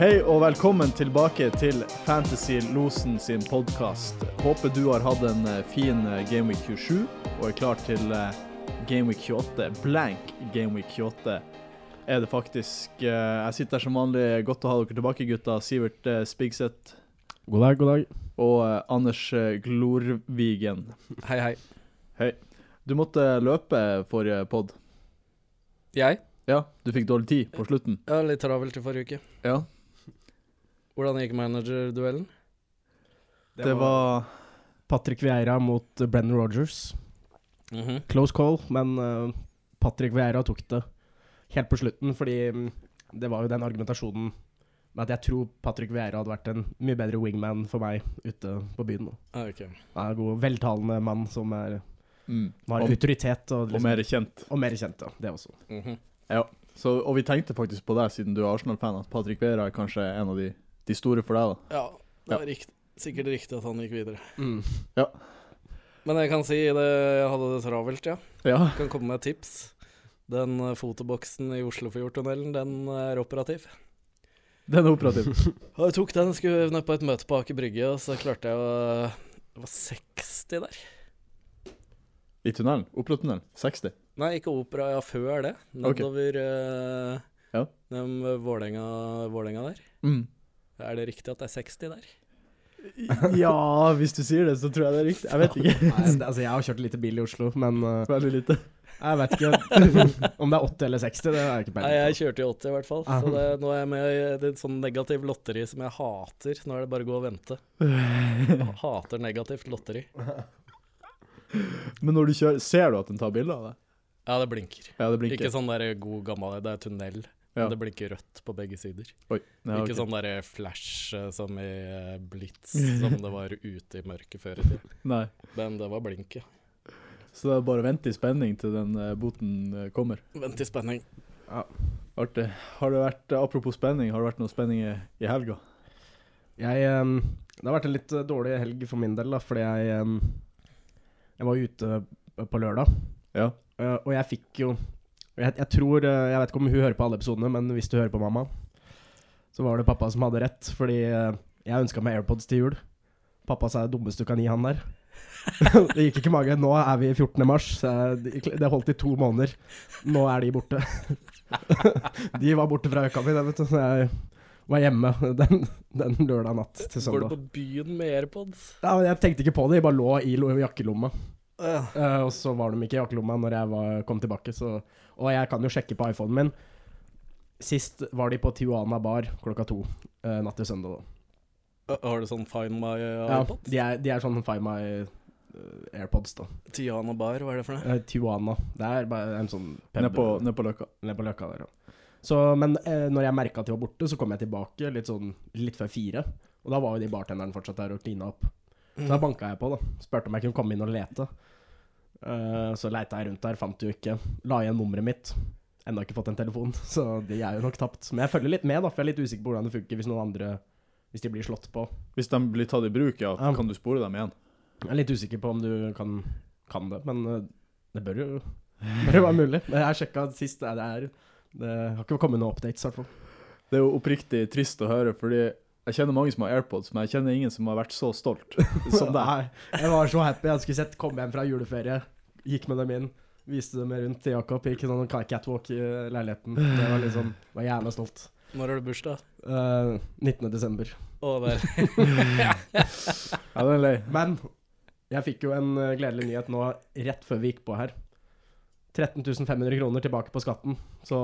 Hei og velkommen tilbake til Fantasy Losen sin podkast. Håper du har hatt en eh, fin eh, Gameweek 27 og er klar til eh, Gameweek 28. Blank Gameweek 28 er det faktisk. Jeg sitter her som vanlig. Godt å ha dere tilbake, gutta. Sivert Spigseth God dag, god dag. og Anders Glorvigen. Glorvigen. Hei, hei. Du måtte løpe forrige pod. Jeg? Ja, du fikk dårlig tid på slutten. Ja, litt travelt i forrige uke. Ja, Hvordan gikk managerduellen? det var Patrick Vieira mot Brennan Rogers. -hmm. Close call, men uh, Patrick Vieira tok det helt på slutten, fordi mm, det var jo den argumentasjonen med at jeg tror Patrick Vieira hadde vært en mye bedre wingman for meg ute på byen. Ah, er en god, veltalende mann som er, mm, har og, autoritet. Og, og liksom, mer kjent. og mer kjent, ja. Det også. Mhm. Så, og vi tenkte faktisk på deg, siden du er Arsenal-fan, at Patrick Vieira er kanskje en av de, de store for deg. da. Ja, det var rikt, sikkert riktig at han gikk videre. Mm. Men jeg kan si det, jeg hadde det travelt, ja. Ja, Jeg kan komme med et tips. Den eh, fotoboksen i Oslofjordtunnelen, den er operativ. den er operativ. Og jeg tok den, skulle ned på et møte på Aker Brygge, og så klarte jeg å Det var 60 der. I tunnelen. Operatunnelen? 60. Nei, ikke opera, ja, før det. Ok. okay. uh, Ja. Vålerenga, Vålerenga der. Mm. Er det riktig at det er 60 der? Ja, hvis du sier det, så tror jeg det er riktig. Jeg vet ikke. Nei, altså, jeg har kjørt lite bil i Oslo, men uh, Veldig lite. jeg vet ikke om det er 80 eller 60. Det er ikke ikke Nei, jeg kjørte i 80 i hvert fall. Så det, nå er jeg med i det er et sånn negativ lotteri som jeg hater. Nå er det bare å gå og vente. Jeg hater negativt lotteri. Men når du kjører, ser du at den tar bilde av deg? Ja, det blinker. Ja, det blinker. Ikke sånn der god gammel Det er tunnel. Ja. Men det blinker rødt på begge sider. Oi. Ja, Ikke okay. sånn der flash eh, som i blits, Blitz, som det var ute i mørket før i tida. Men det var blink, ja. Så det er bare å vente i spenning til den eh, boten eh, kommer. Vent i spenning. Artig. Har det vært, eh, apropos spenning, har det vært noe spenning i, i helga? Jeg, ehm, det har vært en litt eh, dårlig helg for min del, da, fordi jeg, ehm, jeg var ute eh, på lørdag. Ja. eh, og jeg fikk jo jeg, jeg tror eh, Jeg vet ikke om hun hører på alle episodene, men hvis du hører på mamma, så var det pappa som hadde rett, fordi eh, jeg ønska meg AirPods til jul. Pappa sa det dummeste du kan gi han der. det gikk ikke mange. Nå er vi 14. mars. Det holdt i to måneder. Nå er de borte. de var borte fra øka mi, vet du. Så jeg var hjemme den, den lørdag natt til Går du på byen med AirPods? Ja, men jeg tenkte ikke på det, de bare lå i lo- jakkelomma. Ja. Uh, og så var de ikke i jakkelomma når jeg var, kom tilbake. Så, og jeg kan jo sjekke på iPhonen min. Sist var de på Tijuana bar klokka to uh, natt til søndag. Da. Har du sånn Find my Ja, de, er, de er sånn Find My uh, AirPods, da. Tijuana Bar, hva er det for noe? Uh, Tijuana. Det er bare en sånn pub- Ned på, ned på Løkka. ned på Løkka der, ja. Så, men eh, når jeg merka at de var borte, så kom jeg tilbake litt sånn litt før fire. Og da var jo de bartenderne fortsatt der og klina opp. Så da banka jeg på, da. Spurte om jeg kunne komme inn og lete. Eh, så leita jeg rundt der, fant jo ikke. La igjen nummeret mitt. Ennå ikke fått en telefon, så de er jo nok tapt. Men jeg følger litt med, da, for jeg er litt usikker på hvordan det funker hvis noen andre Hvis de blir slått på. Hvis de blir tatt i bruk, ja, um, kan du spore dem igjen? Jeg er litt usikker på om du kan, kan det, men uh, det bør jo, bør jo være mulig. Jeg sjekka sist, det er Det har ikke kommet noen updates, i hvert fall. Det er jo oppriktig trist å høre, fordi jeg kjenner mange som har AirPods, men jeg kjenner ingen som har vært så stolt som deg. Jeg var så happy. Jeg skulle sett komme hjem fra juleferie, gikk med dem inn, viste dem rundt til Jakob. Gikk sånn catwalk i leiligheten. Det var liksom Var jævla stolt. Når har du bursdag? Uh, 19. desember. Å, der. Ja, den er lei. Men jeg fikk jo en eh, gledelig nyhet nå rett før vi gikk på her. 13 500 kroner tilbake på skatten. Så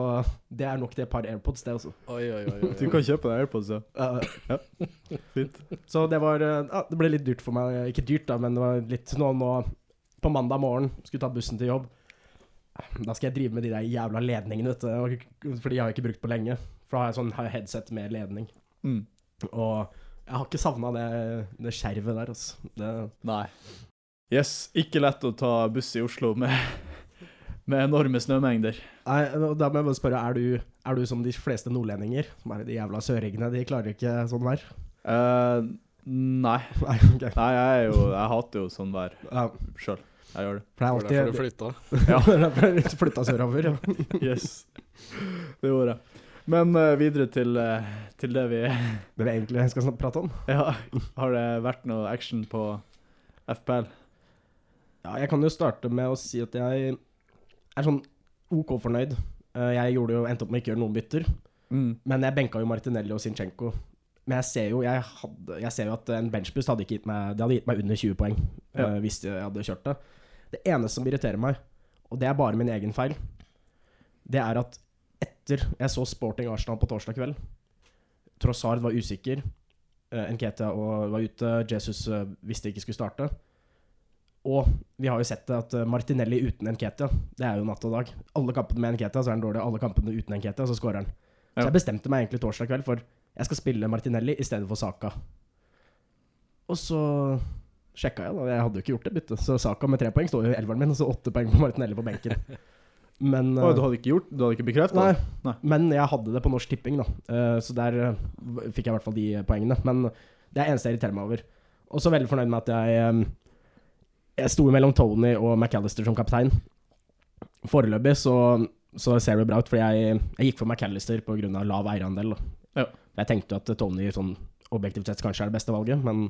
det er nok det par AirPods, det også. Oi, oi, oi. oi, Du kan kjøpe deg AirPods, ja. Ja, Fint. Så det var eh, ja, Det ble litt dyrt for meg. Ikke dyrt, da, men det var litt nå, nå På mandag morgen skulle ta bussen til jobb. Da skal jeg drive med de der jævla ledningene, vet du. For de har jeg ikke brukt på lenge. For da har jeg sånn har jeg headset med ledning. Mm. Og jeg har ikke savna det, det skjervet der, altså. Det, Nei. Yes, ikke lett å ta buss i Oslo med, med enorme snømengder. nei, og da må jeg bare spørre, er du, er du som de fleste nordlendinger? Som er de jævla søringene, de klarer ikke sånn vær? Uh, nei. Nei, okay. Nei, jeg er jo Jeg hater jo sånn vær Ja, sjøl. Jeg gjør det. for det er alltid... derfor du flytta? Ja. Ja. Flytta sørover, ja. Yes. Det gjorde jeg. Men uh, videre til, uh, til det vi Det vi egentlig skal prate om. Ja, har det vært noe action på FPL? Ja, jeg kan jo starte med å si at jeg er sånn OK fornøyd. Eh, Jeg gjorde jo, endte opp med å ikke gjøre noen bytter, Mm. men jeg benka jo Martinelli og Sinchenko. Men jeg ser jo, jeg hadde, jeg ser jo at en benchbust hadde ikke gitt meg Det hadde gitt meg under 20 poeng Ja. uh, hvis jeg hadde kjørt det. Det eneste som irriterer meg, og det er bare min egen feil, det er at etter jeg så Sporting Arsenal på torsdag kveld Trossard var usikker. Uh, Nketia var ute. Jesus uh, visste ikke skulle starte. Og vi har jo sett det at eh, Martinelli uten Nketia, det er jo natt og dag. Alle kampene med Nketia så er han dårlig, alle kampene uten Nketia så skårer han. Så jeg bestemte meg egentlig torsdag kveld for jeg skal spille Martinelli i stedet for Saka. Og så sjekka jeg, da. Jeg hadde jo ikke gjort det byttet. Så Saka med tre poeng står jo i elveren min, og så åtte poeng på Martinelli på benken. Men eh, du hadde ikke gjort Du hadde ikke bekrefta Nei? Nei. men jeg hadde det på Norsk Tipping, da. Eh, så der eh, fikk jeg i hvert fall de poengene. Men det er eneste jeg irriterer meg over. Og så veldig fornøyd med at jeg eh, Jeg sto mellom Tony og McAllister som kaptein. Foreløpig så, så ser det bra ut, fordi jeg, jeg gikk for McAllister pga. lav eierandel. da. Ja. Jeg tenkte jo at Tony sånn objektivt sett kanskje er det beste valget, men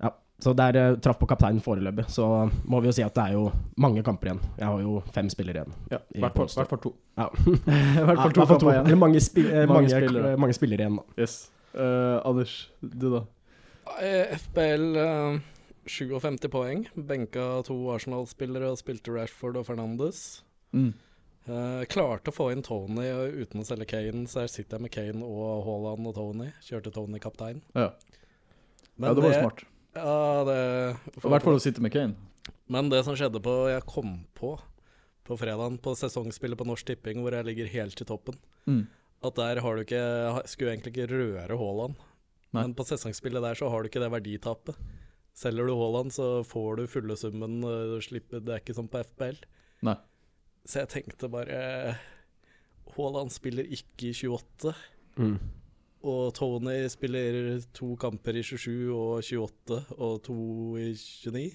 ja. Så der eh, traff på kapteinen foreløpig. Så må vi jo si at det er jo mange kamper igjen. Jeg har jo fem spillere igjen. Ja, I hvert fall- to. Ja. Hvert fall to fall igjen. Mange, spi eh, Mange mange, spillere. mange spillere igjen, da. Yes. Uh, Anders, du da? Eh, FBL eh, 57 poeng. Benka to Arsenal-spillere og spilte Rashford og Fernandes. Mm. Uh, klarte å få inn Tony uten å selge Kane, så her sitter jeg med Kane og Haaland og Tony. Kjørte Tony kaptein. Ja. Men ja, det var smart. Ja, det I hvert fall å sitte med Kane. Men det som skjedde på Jeg kom på på fredagen på sesongspillet på Norsk Tipping, hvor jeg ligger helt i toppen, Mm. at der har du ikke Skulle egentlig ikke røre Haaland. Men på sesongspillet der så har du ikke det verditapet. Selger du Haaland, så får du fulle summen. slipper, det er ikke som på FPL. Nei. Så jeg tenkte bare Haaland spiller ikke i 28. Mm. Og Tony spiller to kamper i 27 og 28 og to i 29.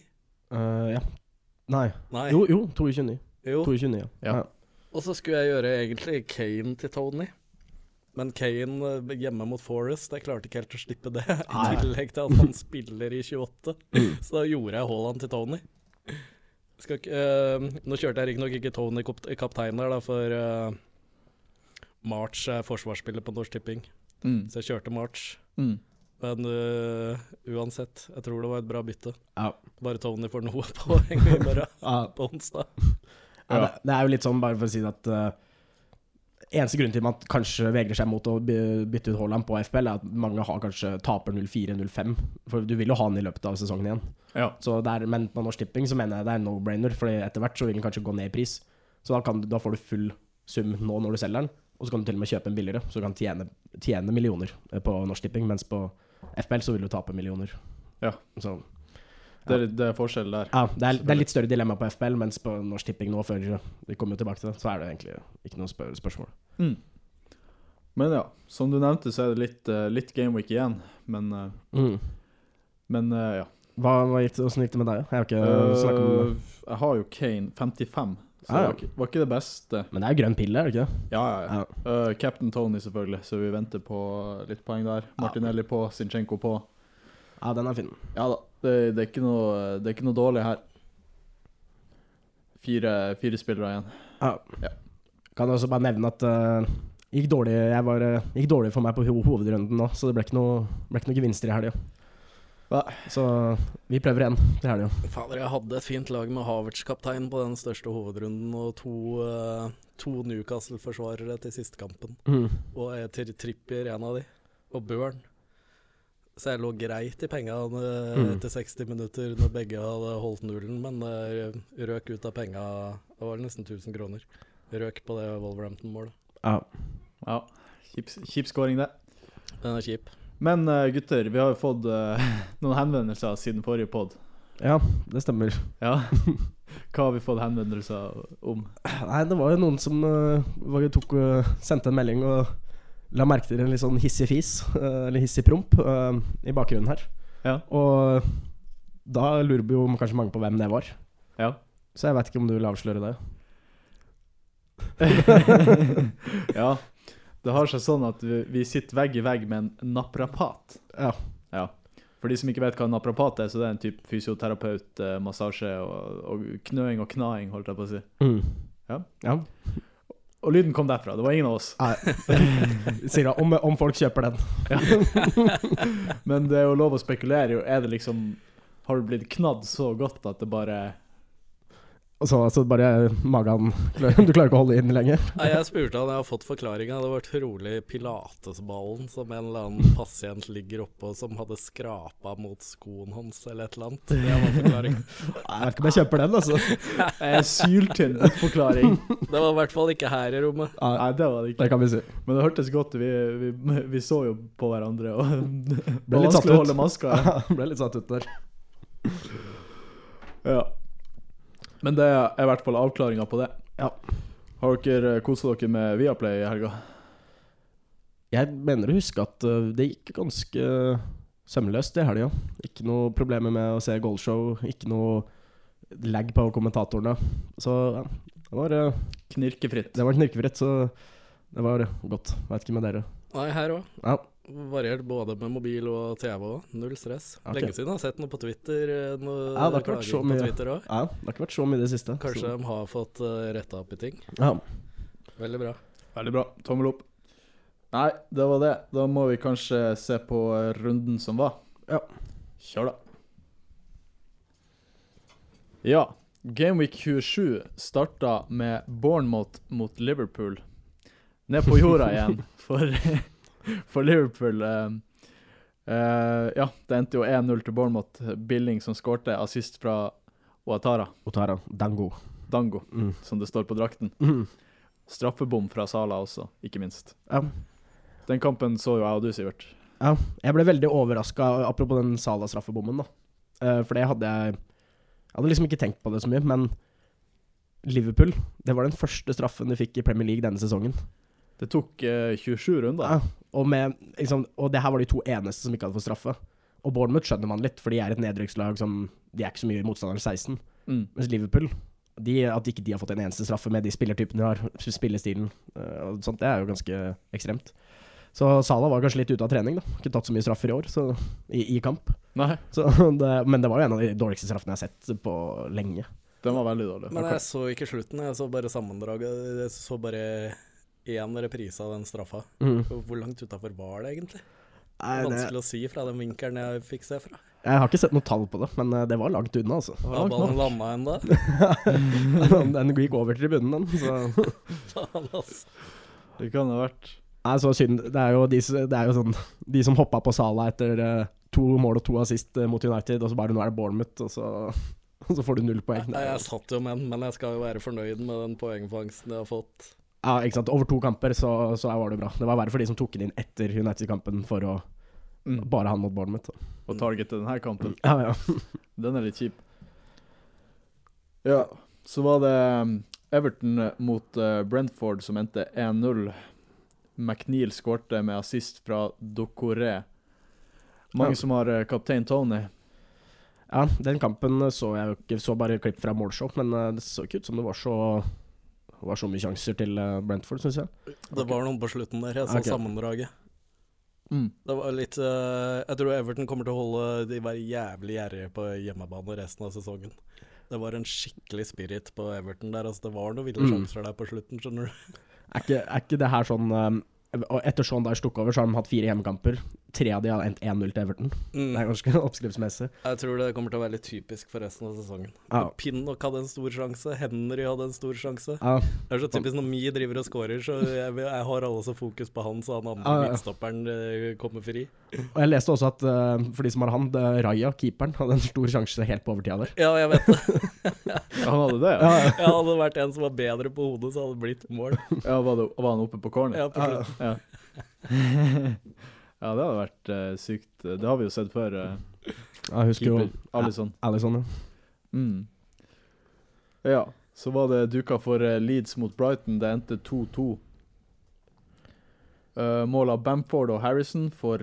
Uh, ja. Nei. Nei, Jo, jo. 22. jo. To i 29 Ja. ja. Og så skulle jeg gjøre egentlig Kane til Tony. Men Kane eh, hjemme mot Forest, jeg klarte ikke helt å slippe det. I tillegg til at han spiller i 28. Mm. Så da gjorde jeg Haaland til Tony. Ikke, uh, nå kjørte jeg riktignok ikke Tony kap kaptein der, da, for uh, March er forsvarsspiller på Norsk Tipping. Mm. Så jeg kjørte March. Mm. Men uh, uansett, jeg tror det var et bra bytte. Ja. Bare Tony får noe poeng morgen, Ja. på onsdag. Ja, det, det er jo litt sånn, bare for å si at Eneste grunn til at man kanskje vegrer seg mot å bytte ut Haaland på FPL, er at mange har kanskje taper 0-4-0-5. For du vil jo ha han i løpet av sesongen igjen. Ja. Så det er, men på Norsk Tipping så mener jeg det er no-brainer, for etter hvert så vil den kanskje gå ned i pris. Så da, kan, du- da får du full sum nå når du selger den, og så kan du til og med kjøpe en billigere. Så du kan tjene, tjene millioner eh, på Norsk Tipping, mens på FPL så vil du tape millioner. Ja. Så Det, er, det er forskjell der. ja, det er, det er litt større dilemma på FPL, mens på Norsk Tipping nå, før vi kommer tilbake til det, så er det egentlig ikke noe spør spørsmål. Mm. Men ja, som du nevnte, så er det litt, uh, litt gameweek igjen. Men, eh, men uh, ja. Hva, hva gikk det, Hvordan gikk det med deg? Jeg har ikke snakket om det. jeg har jo Kane 55, så Ja, det ja. var var ikke det beste. Men det er jo grønn pille, er det ikke? Ja, ja, ja. Captain Tony, selvfølgelig, så vi venter på litt poeng der. Martinelli på, Sinchenko på. ja, den er fin. Ja da, det, det, er ikke noe, det er ikke noe dårlig her. Fire, fire spillere igjen. Ja. Ja. Kan også bare nevne at uh, gikk, dårlig, jeg var, eh, gikk dårlig for meg på ho hovedrunden nå, så det ble ikke noe, ble ikke noe gevinster i helga. Ja. Så vi prøver igjen til helga. Fader, jeg hadde et fint lag med Havertz-kaptein på den største hovedrunden, og to, uh, to Newcastle-forsvarere til siste kampen. Mm. Og jeg til Trippier, en av de. Og Burn. Så jeg lå greit i penga eh, Mm. etter 60 minutter når begge hadde holdt nullen, men eh, røk ut av penga Det var nesten 1000 kroner. Røk på det Wolverhampton-målet. Ja. Ja, kjip, kjip scoring det. Den er kjip. Men eh, gutter, vi har jo fått noen henvendelser siden forrige pod. ja, det stemmer. Ja. Hva har vi fått henvendelser om? Nei, det var jo noen som uh, tok, sendte en melding og la merke til en litt sånn hissig fis, eller hissig promp, eh, i bakgrunnen her. Ja. Og da lurer jo kanskje mange på hvem det var. Ja. Så jeg vet ikke om du vil avsløre det. ja. Det har seg sånn at vi, vi sitter vegg i vegg med en naprapat. Ja. Ja. For de som ikke vet hva en naprapat er, så det er en type fysioterapeut, eh, massasje og, og knøing og knaing, holdt jeg på å si. Mm. Ja. ja. Og lyden kom derfra. Det var ingen av oss. Sier om, om folk kjøper den. Men det er jo lov å spekulere. Er det liksom Har du blitt knadd så godt at det bare Og så altså, bare magen Du klarer ikke å holde inn lenger. Nei, jeg spurte han, jeg har fått forklaringa. Det var trolig pilatesballen som en eller annen pasient ligger oppå, som hadde skrapa mot skoen hans, eller et eller annet. Det var forklaringa. Jeg vet ikke om jeg kjøper den, altså. er syltynn forklaring. Det var i hvert fall ikke her i rommet. Nei, det var det ikke. det kan vi si. Men det hørtes godt ut. Vi, vi, vi så jo på hverandre, og det Ble var litt satt vanskelig å ut. holde maska. Ble litt satt ut der. Ja. Men det er i hvert fall avklaringa på det. Ja. Har dere kosa dere med Viaplay i helga? Jeg mener å huske at uh, det gikk ganske sømløst i helga. Ikke noe problemer med å se goalshow, ikke noe lag på kommentatorene. Så ja, det var, uh, Knirkefritt. det var knirkefritt, så det var godt. Vet ikke med dere. Nei, her òg. Ja. Variert både med mobil og TV òg. Null stress. Okay. Lenge siden jeg har sett noe på Twitter. eh, Noe Ja, det har ikke vært så på mye. Twitter også. ja, det har ikke vært så mye i det siste. Kanskje Så, de har fått uh, retta opp i ting. ja. Veldig bra. Veldig bra. Tommel opp. Nei, det var det. Da må vi kanskje se på eh, runden som var. Ja. Kjør, da. Ja. Gameweek 27 starta med Bournemouth mot Liverpool. Ned på jorda igjen for, for Liverpool. Uh, eh, ja, det endte jo 1-0 til Bournemouth. Billing som skårte assist fra Oatara. Otara, Dango. Dango, Mm. som det står på drakten. Mm. Straffebom fra Sala også, ikke minst. Ja. Den kampen så jo jeg og du, Sivert. Ja, jeg ble veldig overraska, apropos den Sala-straffebommen, da. Uh, for det hadde jeg Jeg hadde liksom ikke tenkt på det så mye, men Liverpool, det var den første straffen de fikk i Premier League denne sesongen. Det tok uh, 27 runder. Ja, og, med, liksom, og det her var de to eneste som ikke hadde fått straffe. Og Bournemouth skjønner man litt, for de er et nedrykkslag som De er ikke så mye motstander 16. Mm. Mens Liverpool de, At ikke de har fått en eneste straffe med de spillertypene de har, spillestilen eh, og sånt, det er jo ganske ekstremt. Så Salah var kanskje litt ute av trening, da. Ikke tatt så mye straffer i år, så, i, i kamp. Nei, Så det, men det var jo en av de dårligste straffene jeg har sett på lenge. den var veldig dårlig. Men jeg så ikke slutten, jeg så bare sammendraget. Jeg så bare én reprise av den straffa. Hvor langt utafor var det egentlig? Nei, det, Vanskelig å si fra den vinkelen jeg fikk se fra. jeg har ikke sett noe tall på det, men eh, det var langt unna, altså. Har ballen landa ennå? den gikk over tribunen, den. Så. Faen, altså. Det kan ha vært Nei, så synd. Det er jo de, det er jo sånn De som hoppa på Sala etter eh, to mål og to assist eh, mot United, og så bare nå er det Bournemouth, og så, og så får du null poeng. Nei, jeg satt jo med den, men jeg skal jo være fornøyd med den poengfangsten jeg har fått. Ja, ikke sant. Over to kamper så, så var det bra. Det var verre for de som tok den inn etter United-kampen for å mm. bare han mot Bournemouth. da. Og targete denne kampen. Ja, ja. Den er litt kjip. Ja, så var det um, Everton mot eh, Brentford som endte 1-0. McNeil skårte med assist fra Docoré. Mange Ja. som har eh, kaptein Tony. ja, den kampen så jeg jo ikke. Så bare klipp fra målshow, men eh, det så ikke ut som det var så var så mye sjanser til eh, Brentford, syns jeg. Det var noen på slutten der, jeg så okay. sammendraget. Mm. Det var litt uh, Jeg tror Everton kommer til å holde de være jævlig gjerrige på hjemmebane resten av sesongen. Det var en skikkelig spirit på Everton der. Altså, det var noen ville Mm. sjanser der på slutten, skjønner du. Er ikke, er ikke det her sånn um, Etter Sean Dyche tok over, så har de hatt fire hjemmekamper. Tre av de har endt 1-0 til Everton. Det er Mm. ganske oppskriftsmessig. Jeg tror det kommer til å være litt typisk for resten av sesongen. Ja. Pinnock hadde en stor sjanse, Henry hadde en stor sjanse. Ja, Det er så typisk når Mi driver og scorer, så jeg, jeg har alle så fokus på han, så han andre Ja, ja. midtstopperen eh, kommer fri. Og jeg leste også at uh, for de som har han, det, Raja, keeperen, hadde en stor sjanse helt på overtida der. Ja, jeg vet det. Han hadde det, ja? Ja, Hadde det vært en som var bedre på hodet, så hadde det blitt mål. ja var, det, var han oppe på corner? Ja, på slutten. Ja. ja, det hadde vært uh, sykt. Det har vi jo sett før. Uh, Jeg husker keeper jo Alison, ja. Mm. Ja, så var det duka for uh, Leeds mot Brighton. Det endte 2-2. Uh, mål av Bamford og Harrison for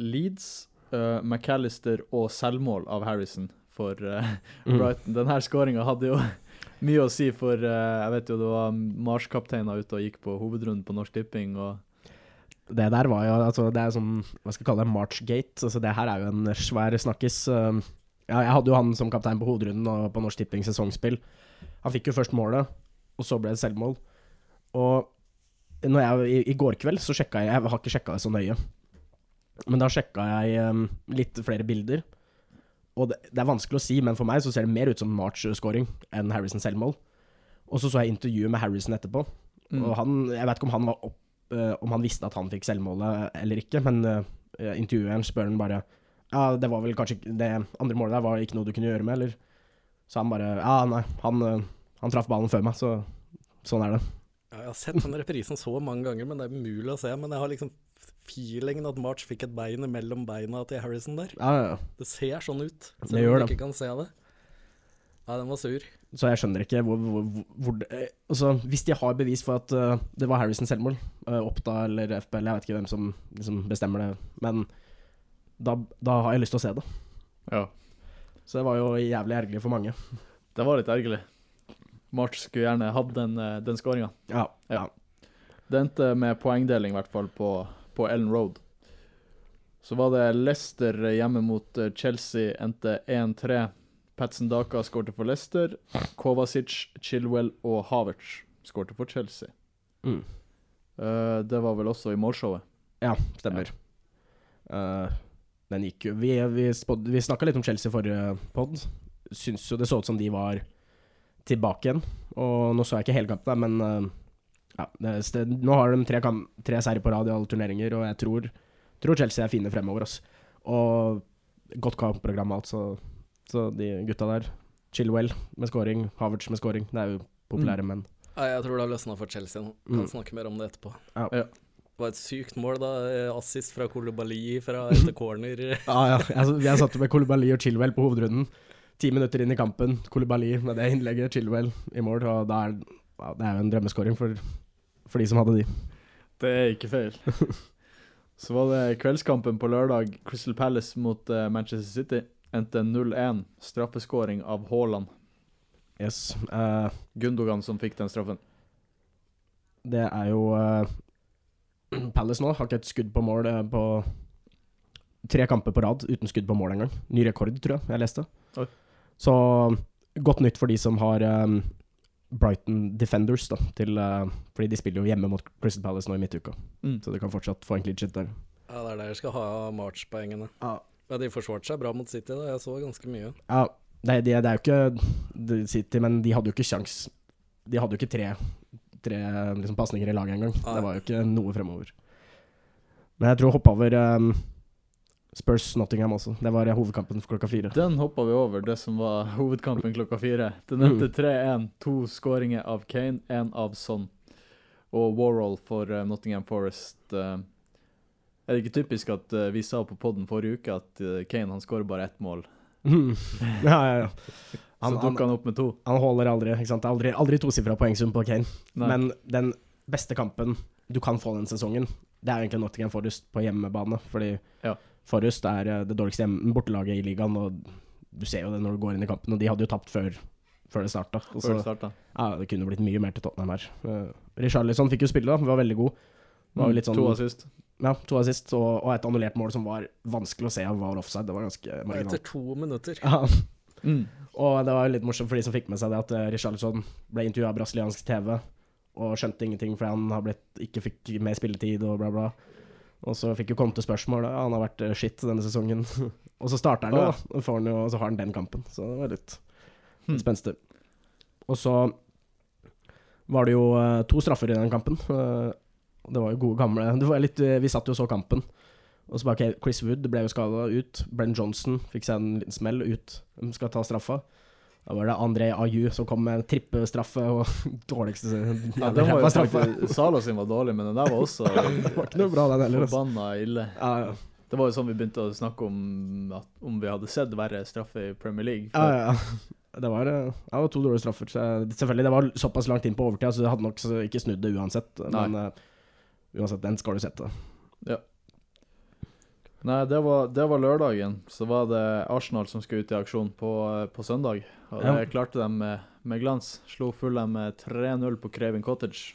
Leeds. McAllister og selvmål av Harrison for Brighton. Mm. Brighton. Denne skåringa hadde jo mye å si for Jeg vet jo det var Mars-kapteiner ute og gikk på hovedrunden på Norsk Tipping, og det der var jo altså, Det er sånn Hva skal jeg kalle det? Marchgate. Altså, det her er jo en svær snakkis. Um, ja, jeg hadde jo han som kaptein på hovedrunden og på Norsk Tipping sesongspill. Han fikk jo først målet, og så ble det selvmål. Og når jeg, i, i går kveld så sjekka jeg Jeg har ikke sjekka det så nøye. Men da sjekka jeg um, litt flere bilder. Og det, det er vanskelig å si, men for meg så ser det mer ut som March-scoring enn Harrison selvmål. Og så så jeg intervjuet med Harrison etterpå. Mm. Og han, jeg vet ikke om han var opp Om han visste at han fikk selvmålet eller ikke, men uh, intervjueren spør han bare Ja, det var vel kanskje Det andre målet der var ikke noe du kunne gjøre med, eller? Så han bare Ja, nei, han, eh, han traff ballen før meg, så sånn er det. Ja, Jeg har sett den reprisen så mange ganger, men det er umulig å se. Men jeg har liksom feelingen at March fikk et bein mellom beina til Harrison der. Ja, ja. Det ser sånn ut, selv om du ikke kan se det. Ja, den var sur. Så jeg skjønner ikke hvor, hvor, hvor, eh, Altså, hvis de har bevis for at uh, det var Harrison selvmål, uh, Oppda eller FBL, jeg vet ikke hvem som liksom bestemmer det, men da, da har jeg lyst til å se det. Ja. Så det var jo jævlig ergerlig for mange. Det var litt ergerlig. March skulle gjerne hatt den, den skåringa. Ja. Ja. Det endte med poengdeling, i hvert fall, på, på Ellen Road. Så var det Leicester hjemme mot Chelsea, endte 1-3. Patson Daka skårte for Leicester. Kovacic, Chilwell og Havertz skårte for Chelsea. Mm. Uh, det var vel også i målshowet. Ja, stemmer. Eh, den gikk jo Vi, vi, vi snakka litt om Chelsea forrige pod. Syns jo det så ut som de var tilbake igjen. Og nå så jeg ikke hele kampen, men uh, ja, det, nå har de tre, tre seire på rad i alle turneringer, og jeg tror, tror Chelsea er fine fremover. ass. Og godt kampprogram og alt, så, så de gutta der Chilwell med scoring, Havertz med scoring. Det er jo populære menn. Ja, jeg tror det har løsna for Chelsea nå. Kan Mm. snakke mer om det etterpå. Ja. Ja. Det var et sykt mål, da. Eh, Assist fra Kolobali fra etter corner. Ja, ja. Jeg, jeg satt med Kolibali og Chilwell på hovedrunden. Ti minutter inn i kampen, Kolibali med det innlegget, Chilwell i mål. Og det er, ja, det er jo en drømmeskåring for, for de som hadde de. Det er ikke feil. Så var det kveldskampen på lørdag. Crystal Palace mot uh, Manchester City. Endte 0-1. Straffeskåring av Haaland. Yes. Uh, Gundogan som fikk den straffen. det er jo uh, Palace nå har ikke et skudd på mål eh, på tre kamper på rad uten skudd på mål engang. Ny rekord, tror jeg jeg leste. Oi. Så godt nytt for de som har um, Brighton Defenders, da. Til, uh, fordi de spiller jo hjemme mot Crystal Palace nå i midtuka. Mm. Så du kan fortsatt få en clean shit der. Ja, det er der jeg skal ha March-poengene. Ja. Ja, de forsvarte seg bra mot City, da. Jeg så ganske mye. Ja, det, det, det er jo ikke City, men de hadde jo ikke sjans De hadde jo ikke tre, tre liksom, pasninger i laget engang. Det var jo ikke noe fremover. Men jeg tror hoppa over um, Spurs Nottingham også. Det var hovedkampen klokka fire. Den hoppa vi over, det som var hovedkampen klokka fire. Den endte 3-1. To skåringer av Kane, én av Son. Og Warhol for uh, Nottingham Forest. eh, er det ikke typisk at uh, vi sa på podden forrige uke at uh, Kane han skårer bare ett mål? ja, ja, ja. Han, så dukka han opp med to. han holder aldri ikke sant? Aldri, aldri tosifra poengsum på Kane. Nei. Men den beste kampen du kan få den sesongen, det er egentlig Nottingham Forrest på hjemmebane. Fordi Ja. Forrest er eh, det dårligste bortelaget i ligaen, og du ser jo det når du går inn i kampen. Og de hadde jo tapt før, før det starta. Før det starta. Ja, det kunne blitt mye mer til Tottenham her. Uh, Richarlison fikk jo spille, da. Var veldig god. Var jo litt sånn, Mm, To assist. Ja, to assist og, og et annullert mål som var vanskelig å se om var offside. Det var ganske Etter to minutter. Ja, Mm. og det var litt morsomt for de som fikk med seg det, at uh, Richarlison ble intervjua av brasiliansk TV og skjønte ingenting fordi han har blitt, ikke fikk mer spilletid og bla, bla. Og så fikk jo Conte spørsmål. Da. Han har vært uh, shit denne sesongen. og så starter han jo, da. Og, får han jo, og så har han den kampen. Så det var litt, Hmm. spenstig. Og så var det jo uh, to straffer i den kampen. Det var jo gode gamle det var litt, uh, Vi satt jo og så kampen. Og så bare, okay, Chris Wood ble jo skada ut. Brenn Johnson fikk seg en liten smell ut. De skal ta straffa. Da var det André Ayu som kom med en trippestraffe og dårligste Ja, den var jo straffe. Salo sin var dårlig, men den der var også Det altså. forbanna ille. Ja, ja. Det var jo sånn vi begynte å snakke om at om vi hadde sett verre straffe i Premier League. Ja, ja, ja. Det var, eh, det var to dårlige straffer. Selvfølgelig, det var såpass langt inn på overtid, så det hadde nok ikke snudd det uansett. Men eh, uansett, den skal du sette. Ja. Nei, det var, det var lørdagen. Så var det Arsenal som skulle ut i aksjon på, på søndag. Og Ja. klarte de med, med glans. Slo Fulham med 3-0 på Craven Cottage.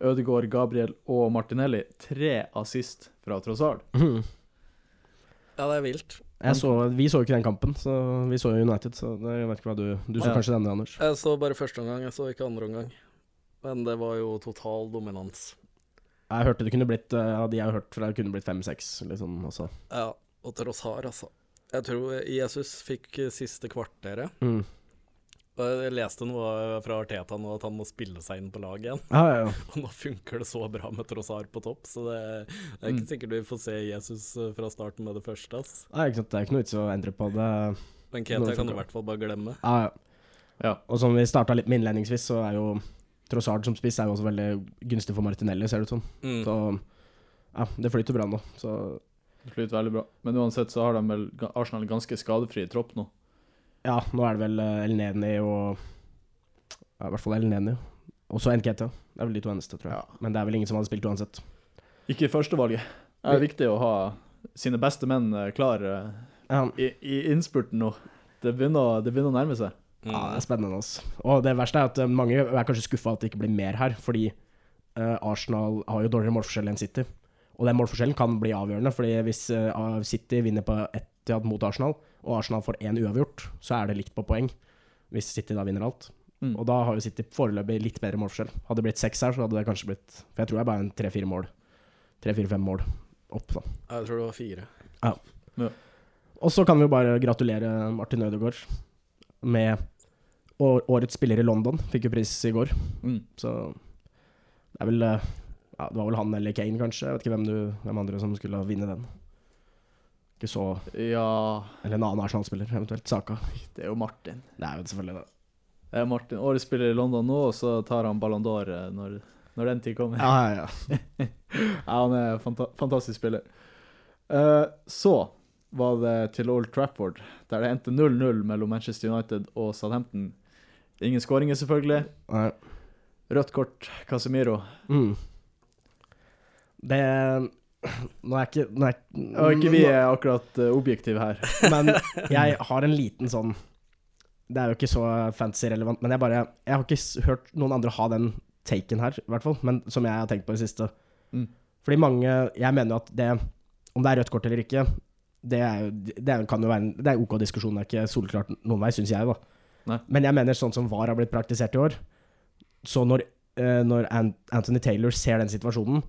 Ødegaard, Gabriel og Martinelli. Tre assist fra Trossard. Ja, det er vilt. Jeg så, vi så jo ikke den kampen, så vi så jo United. Så det, jeg vet ikke hva du Du så Ja. kanskje denne, Anders? Jeg så bare første omgang, jeg så ikke andre omgang. Men det var jo total dominans. Jeg hørte det kunne blitt eh, Av de jeg har hørt fra, kunne blitt fem-seks, liksom. Også. Ja, og Trossard, altså. Jeg tror Jesus fikk eh, siste kvarteret. Mm. Og Jeg leste noe fra Arteta nå, at han må spille seg inn på laget igjen. Ja, ja, ja. Og nå funker det så bra med Trossar på topp, så det, det er ikke Mm. sikkert vi får se Jesus eh, fra starten med det første. ass. Nei, ikke sant, Det er ikke noe vits i å endre på det. Men Nå Ketia kan du i hvert fall bare glemme. Ja, ja. Ja. Og som vi starta litt med innledningsvis, så er jo Trossard som spiss er jo også veldig gunstig for Martinelli, ser det ut som. Mm. Så ja, det flyter bra nå. Så Det flyter veldig bra. Men uansett så har de vel Arsenal ganske skadefri tropp nå. ja, nå er det vel Elneni El Neni og ja, I hvert fall El Neni. Og så NKT. Det er vel de to eneste, tror jeg. Ja. Men det er vel ingen som hadde spilt uansett. Ikke førstevalget. Det er viktig å ha sine beste menn eh, klar eh, i, i innspurten nå. Det begynner, det begynner å nærme seg. Mm. Ja, det er spennende. Altså. Og det verste er at eh, mange er kanskje skuffa at det ikke blir mer her, fordi uh, Arsenal har jo dårligere målforskjell enn City. Og den målforskjellen kan bli avgjørende, fordi hvis uh, City vinner på Etihad mot Arsenal, og Arsenal får én uavgjort, så er det likt på poeng. Hvis City da vinner alt. Mm. Og da har jo City foreløpig litt bedre målforskjell. Hadde det blitt seks her, så hadde det kanskje blitt For jeg tror det er bare en tre-fire mål. Tre-fire-fem mål opp, da. Jeg tror det var fire. Ja. Og så kan vi jo bare gratulere Martin Ødegaard med årets spiller i London. Fikk jo pris i går. Mm. Så det er vel eh, Ja, det var vel han eller Kane, kanskje. Jeg vet ikke hvem, du, hvem andre som skulle vinne den. Ikke så Ja Eller en annen Arsenal-spiller, eventuelt. Saka. Det er jo Martin. Det er jo selvfølgelig det. Det er Martin. Årets spiller i London nå, og så tar han Ballon d'Or eh, når, når den tid kommer. Ja, ja, ja. Ja, han er fanta fantastisk spiller. Uh, så var det til Old Trafford, der det endte 0-0 mellom Manchester United og Southampton. Ingen skåringer, selvfølgelig. Nei. Rødt kort, Casemiro. Mm. Det Nå er ikke nå er, Og ikke vi er akkurat uh, objektive her. Men jeg har en liten sånn Det er jo ikke så fantasy-relevant, men jeg bare Jeg har ikke hørt noen andre ha den taken her, i hvert fall, men som jeg har tenkt på i det siste. Mm. Fordi mange Jeg mener jo at det Om det er rødt kort eller ikke, det, er jo, det kan jo være en Det er OK diskusjon, det er ikke solklart noen vei, syns jeg, da. Nei. Men jeg mener sånn som VAR har blitt praktisert i år, så når, eh, når Anthony Taylor ser den situasjonen,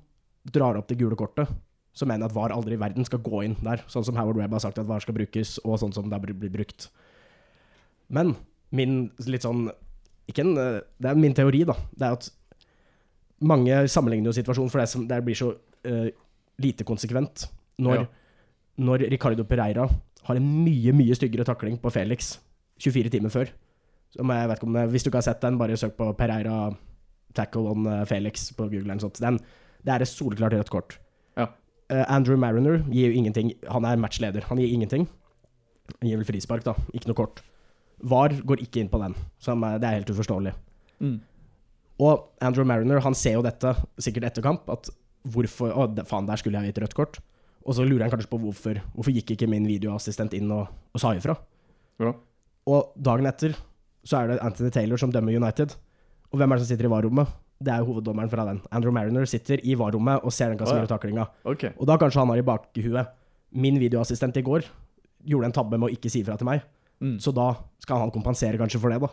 drar opp det gule kortet, så mener jeg at VAR aldri i verden skal gå inn der. Sånn som Howard Webb har sagt at VAR skal brukes, og sånn som det blir brukt. Men min litt sånn ikke en, eh, Det er min teori, da. Det er at mange sammenligner jo situasjonen, for det, som, det blir så uh, lite konsekvent. Når, Ja. når Ricardo Pereira har en mye, mye styggere takling på Felix 24 timer før. Som jeg vet ikke om, hvis du ikke har sett den, bare søk på Pereira tackle on eh, Felix på Google eller sånt. Den, det er et soleklart rødt kort. Ja. Eh, Andrew Mariner gir jo ingenting. Han er matchleder. Han gir ingenting. Han gir vel frispark, da. Ikke noe kort. VAR går ikke inn på den. Er- det er helt uforståelig. Mm. Og Andrew Mariner han ser jo dette sikkert etter kamp, at hvorfor Å, faen, der skulle jeg gitt rødt kort. Og så lurer han kanskje på hvorfor Hvorfor gikk ikke min videoassistent inn og, og sa ifra. Ja. Og dagen etter så er det Anthony Taylor som dømmer United. Og hvem er det som sitter i VAR-rommet? Det er jo hoveddommeren fra den. Andrew Mariner sitter i VAR-rommet og ser den Casemiro-taklinga. OK. Og da kanskje han har i bakhuet Min videoassistent i går gjorde en tabbe med å ikke si ifra til meg. Mm. Så da skal han kompensere kanskje for det, da.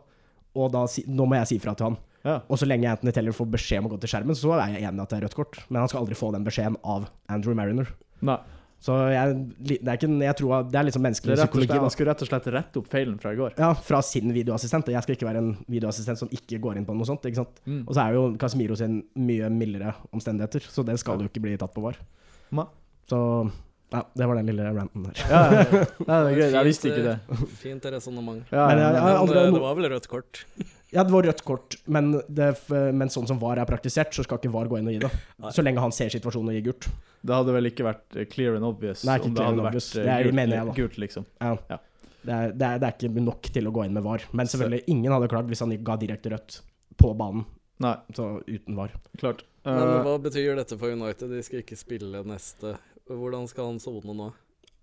Og da, nå må jeg si fra til han. Ja. Og så lenge Anthony Taylor får beskjed om å gå til skjermen, så er jeg enig i at det er rødt kort. Men han skal aldri få den beskjeden av Andrew Mariner. Nei. Så jeg, det er ikke jeg tror det er liksom menneskelig psykologi. han skulle rett og slett rette opp feilen fra i går. Ja, fra sin videoassistent. Og jeg skal ikke være en videoassistent som ikke går inn på noe sånt. ikke sant? Mm. Og så er jo Casemiro sin mye mildere omstendigheter, så den skal jo ikke bli tatt på var. Ma. Så ja, det var den lille ranten der. Ja, ja, ja. Nei, det er greit. Jeg visste ikke det. Fint resonnement. Ja, Men ja, ja. Men aldri- det, det var vel rødt kort? Ja, det var rødt kort, men, det, men sånn som VAR er praktisert, så skal ikke VAR gå inn og gi det. Nei. Så lenge han ser situasjonen og gir gult. Det hadde vel ikke vært eh, clear and obvious Nei, ikke om det hadde vært eh, Det er- gult, mener jeg, da. gult, liksom. Ja. Ja. Det, er, det, er, det er ikke nok til å gå inn med VAR. Men selvfølgelig, ingen hadde klagd hvis han ga direkte rødt på banen. Nei, Så uten VAR. klart. Men Eh, hva betyr dette for United? De skal ikke spille neste Hvordan skal han sone nå?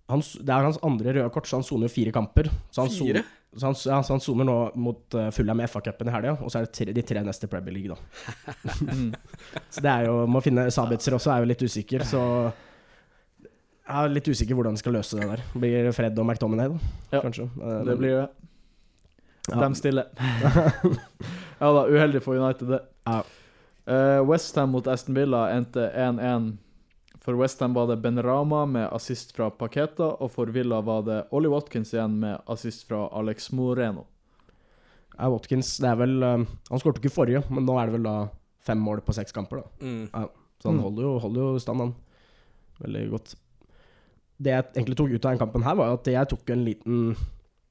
Han, det er hans andre røde kort, så han soner jo fire kamper. Så han Fire? Soner, Så han, ja, så han zoomer nå mot uh, Fulham i FA-cupen i helga, og så er det tre, de tre neste Premier League, da. Så det er jo Må finne Sabitzer også, er jo litt usikker, så Jeg er litt usikker hvordan de skal løse det der. Blir Fred og McTominay, da? Ja, Kanskje. Eh, Det blir det. Ja. Dem stille. ja da, uheldig for United, det. Ja. Uh, Westham mot Aston Villa endte 1-1. For Westham var det Ben Rama med assist fra Paketa, og for Villa var det Ollie Watkins igjen med assist fra Alex Moreno. Ja, Watkins, det er vel eh, Han skåret ikke forrige, men nå er det vel da fem mål på seks kamper, da. Mm. Så han Mm. holder, jo, holder jo stand, han. Veldig godt. Det jeg egentlig tok ut av den kampen her, var at jeg tok en liten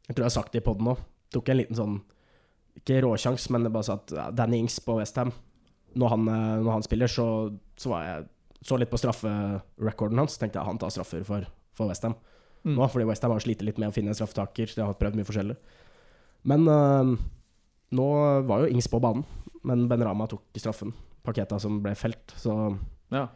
Jeg tror jeg har sagt det i poden nå. Tok en liten sånn Ikke råsjans, men jeg bare sa at Danny Ings på Westham når, han, eh, når han spiller, så, så var jeg Så litt på strafferekorden hans, tenkte jeg han tar straffer for, for Westham Mm. nå. Fordi Westham har slitt litt med å finne en straffetaker. De har prøvd mye forskjellig. Men eh, nå var jo Ings på banen, men Ben Rama tok straffen. Paketa som ble felt, så Ja.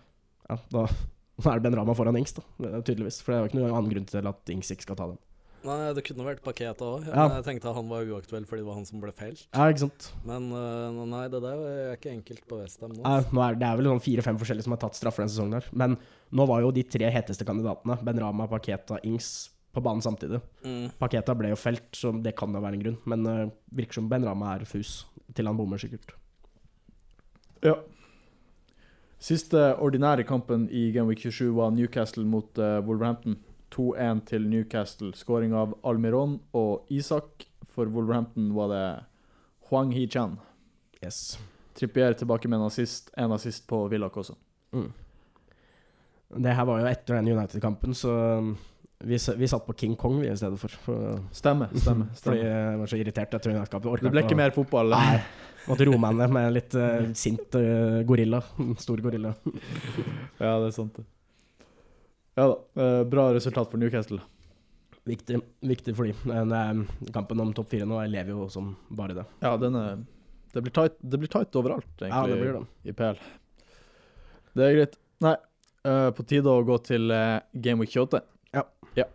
ja, da, da er det Ben Rama foran Ings, da, tydeligvis. For det er jo ikke noen annen grunn til at Ings ikke skal ta den. Nei, det kunne vært Paketa òg. Ja. Jeg tenkte han var uaktuell fordi det var han som ble felt. Ja, ikke sant. Men øh, nei, det der er ikke enkelt på Westham nå. Er, det er vel sånn fire-fem forskjellige som har tatt straffer denne sesongen. her Men nå var jo de tre heteste kandidatene, Ben Rama, Paketa, Ings, på banen samtidig. Mm. Paketa ble jo felt, så det kan jo være en grunn. Men uh, virker som Ben Rama er fus, til han bommer sikkert. Ja. Siste ordinære kampen i Game Week 27 var Newcastle mot uh, Wolverhampton. 2-1 til Newcastle. Skåring av Almiron og Isak. For Wolverhampton var det Huang Hee-chan. Yes. Trippier tilbake med en assist, en assist på Villak også. Mm. Det her var jo etter den United-kampen, så um, vi, vi satt på King Kong vi i stedet for. for Stemmer, stemmer. Fordi jeg var så irritert etter United-kampen. Det ble ikke mer fotball. Nei. Måtte roe meg ned med en litt uh, sint uh, gorilla. Stor gorilla. Ja, det er sant, det. Ja da. eh, bra resultat for Newcastle. Viktig, viktig for dem. Men, eh, kampen om topp fire nå jeg lever jo som bare det. Ja, den er det blir, tight, det blir tight overalt, egentlig, Ja, det blir det. i PL. Det er greit. Nei, eh, på tide å gå til Game Week 28. Ja. ja.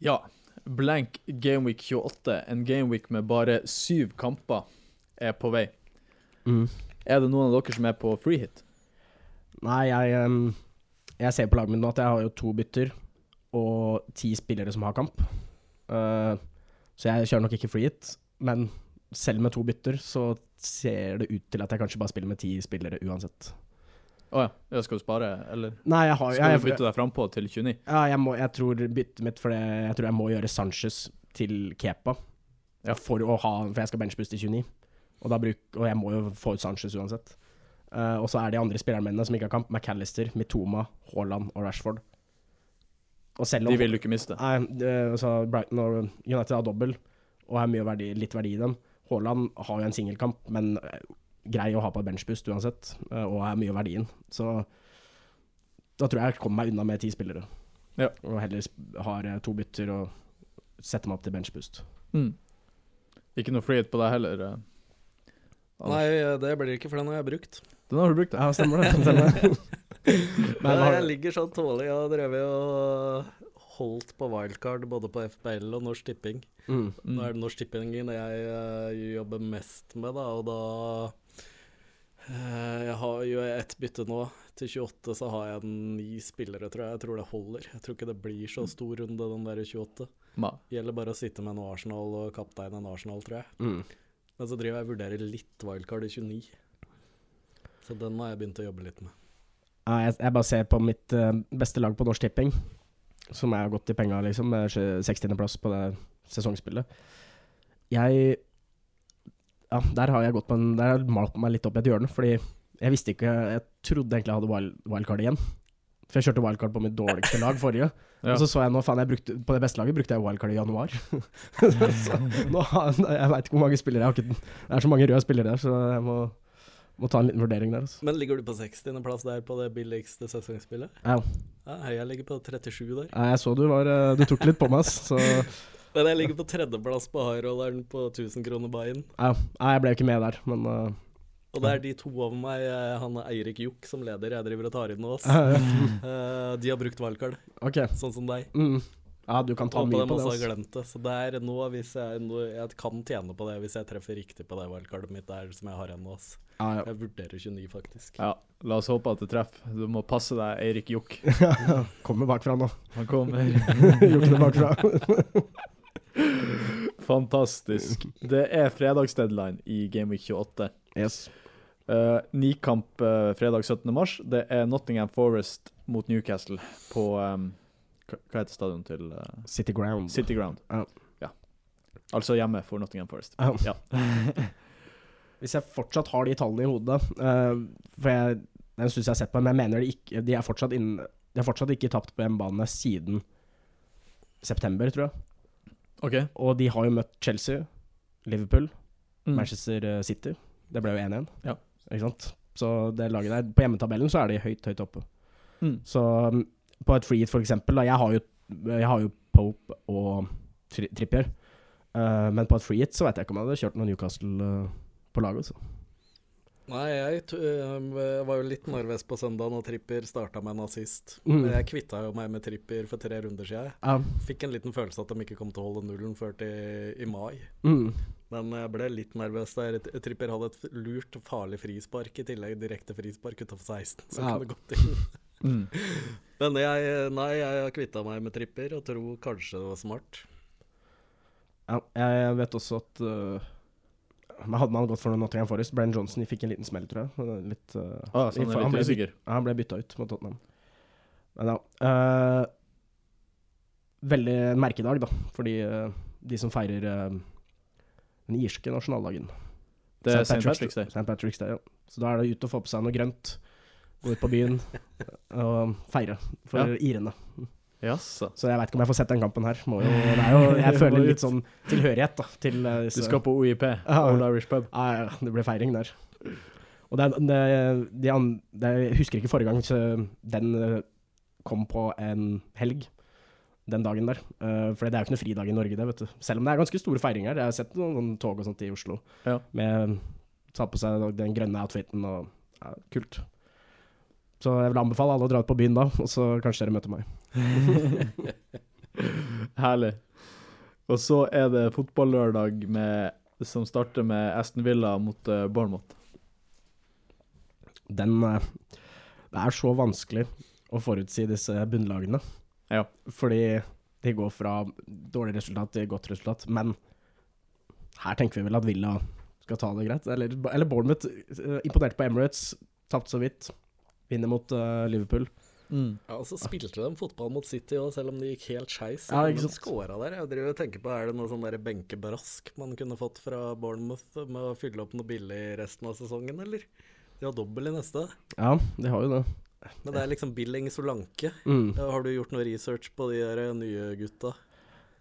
Ja. Blank Game Week 28, en Game Week med bare syv kamper, er på vei. Mm. Er det noen av dere som er på free hit? Nei, jeg, em, jeg ser på laget mitt nå at jeg har jo to bytter og ti spillere som har kamp. Uh, så jeg kjører nok ikke free hit, men selv med to bytter så ser det ut til at jeg kanskje bare spiller med ti spillere uansett. Å oh, ja. Skal du spare, eller Nei, jeg har skal jeg, du bytte deg frampå til 29? Ja, jeg, må, jeg tror byttet mitt For jeg tror jeg må gjøre Sanchez til Kepa. Ja. For ha For jeg skal benchbooste i 29. Og, da bruk, og jeg må jo få ut Sanchez uansett. Eh, og så er de andre spillerne mine som ikke har kamp, McAllister, Mitoma, Haaland og Rashford. Og selv om De vil du ikke miste. Nei, uh, så Brighton og United har dobbel og har mye verdi, litt verdi i dem. Haaland har jo en singelkamp, men eh, grei å ha på et benchboost uansett, uh, og er mye verdien. Så da tror jeg jeg kommer meg unna med ti spillere. Ja. Og heller har to bytter og setter meg opp til benchpust. Mm. Ikke noe free hit på deg heller? Anders. Nei, det blir ikke, for den har jeg brukt. Den har du brukt, ja. Ja, stemmer det. Stemmer. Men Men har, jeg ligger sånn tålelig. Jeg har drevet og holdt på wildcard både på FBL og Norsk Tipping. mm, Mm. Nå er det Norsk Tipping jeg uh, jobber mest med, da, og da uh, Jeg har jo ett bytte nå. Til 28 så har jeg ni spillere, tror jeg. Jeg tror det holder. Jeg tror ikke det blir så stor runde, den der 28. Ma. Gjelder bare å sitte med en Arsenal og kapteinen en Arsenal, tror jeg. mm. Men så driver jeg og vurderer litt wildcard i 29. Så den har jeg begynt å jobbe litt med. Ja, jeg, jeg bare ser på mitt uh, beste lag på Norsk Tipping, som er godt i penga, liksom, med 60.-plass på det sesongspillet. Jeg Ja, der har jeg gått på en Der har jeg malt meg litt opp i et hjørne, fordi jeg visste ikke Jeg trodde egentlig jeg hadde wild, wildcard igjen. For jeg kjørte wildcard på mitt dårligste lag forrige. Ja. Og så så jeg nå, faen, jeg brukte, på det beste laget brukte jeg wildcard i januar. så, nå har, jeg veit ikke hvor mange spillere jeg har ikke Det er så mange røde spillere der, så jeg må, må ta en liten vurdering der. Altså. Men ligger du på 60.-plass der på det billigste sesongspillet? Ja. Ja, jeg ligger på 37 der. Nei, Jeg så du var eh, Du tok litt på meg. Så Men jeg ligger på tredjeplass på high-rolleren på 1000 kroner buy-in. ja, Nei, jeg ble jo ikke med der, men uh, Og det er de to over meg, eh, han er Eirik Jokk som leder, jeg driver og tar inn nå. ass. ja, ja. uh, de har brukt wildcard, OK. sånn som deg. Mm. Ja, du kan ta mye på det. også Altså. glemt det. Så det er nå hvis jeg, nå, jeg kan tjene på det hvis jeg treffer riktig på det wildcardet mitt der som jeg har ennå. ass. Ja, ja. Jeg vurderer 29, faktisk. Ja, la oss håpe at det treffer. Du må passe deg Eirik Jokk. Kommer bakfra nå. Han kommer. Jokkene bakfra. Fantastisk. Det er fredagsdeadline i Gameweek 28. yes. Uh, Nikamp uh, fredag 17. mars. Det er Nottingham Forest mot Newcastle på um, hva heter stadion til uh, City Ground. City Ground. Ja. Ja. Altså hjemme for Nottingham Forest. Ja. Ja. Hvis jeg fortsatt har de tallene i hodet uh, For jeg, den siden jeg har sett på men jeg mener de ikke De er fortsatt, inn, de har fortsatt ikke tapt på hjemmebane siden september, tror jeg. OK. Og de har jo møtt Chelsea, Liverpool, Mm. Manchester eh, City. Det ble jo 1-1. Ja. Ikke sant? Så det laget der På hjemmetabellen så er de høyt, høyt oppe. Mm. Så um, på et free hit, for eksempel da, jeg, har jo, jeg har jo Pope og Tri Trippier. Uh, men på et free hit så vet jeg ikke om jeg hadde kjørt noe Newcastle uh, på laget. altså. Så. Nei, jeg t øh, var jo litt nervøs på søndag når Tripper starta med en assist. Mm. Jeg kvitta jo meg med Tripper for tre runder siden. jeg. Ja. Fikk en liten følelse at de ikke kom til å holde nullen før til i mai. Mm. Men jeg ble litt nervøs der. Trippier Tripper hadde et lurt, farlig frispark i tillegg. Direkte frispark utafor 16, så Ja. kunne gått inn. Mm. Men jeg, nei, jeg har kvitta meg med Tripper og tror kanskje det var smart. Ja, jeg vet også at uh, men Hadde man gått for noe Nottingham Forest Brenn Johnson fikk en liten smell, tror jeg. Litt, uh, Ah, så han er han, ble, usikker. ja, han ble bytta ut mot Tottenham. Men ja. Uh, veldig merkedag, da, fordi uh, de som feirer uh, den irske nasjonaldagen. Det er St. Patrick's Day. St. Patrick's Day, ja. Så da er det ut og få på seg noe grønt. Gå ut på byen og feire for Ja. irene. Jaså. Så jeg veit ikke om jeg får sett den kampen her. Jo, det jo, jeg føler litt sånn tilhørighet da, til disse. Du skal på OIP. Old Irish Pub. Ja, ja, det ble feiring der. Og det, det, de an, det, jeg husker ikke forrige gang den eh, kom på en helg. Den dagen der. Eh, for det er jo ikke noe fridag i Norge, det, vet du. Selv om det er ganske store feiringer. Jeg har sett noen, tog og sånt i Oslo Ja. med Ta på seg den grønne outfiten og ja, Kult. Så jeg vil anbefale alle å dra ut på byen da, og så kanskje dere møter meg. Herlig. Og så er det fotballørdag med, som starter med Aston Villa mot uh, Bournemouth. Den uh, Det er så vanskelig å forutsi disse bunnlagene. Ja. Fordi de går fra dårlig resultat til godt resultat. Men her tenker vi vel at Villa skal ta det greit. Eller, eller Bournemouth imponert imponerte på Emirates, tapt så vidt. Vinner mot uh, Liverpool. Ja, og så spilte de fotball mot City òg, selv om det gikk helt skeis. Ja, de scora der. Jeg driver og tenker på, Er det noe sånn der benkebrask man kunne fått fra Bournemouth med å fylle opp noe billig resten av sesongen, eller? De har dobbel i neste. Ja, de har jo det. Men det er liksom Billing Solanke. Mm. Har du gjort noe research på de der nye gutta?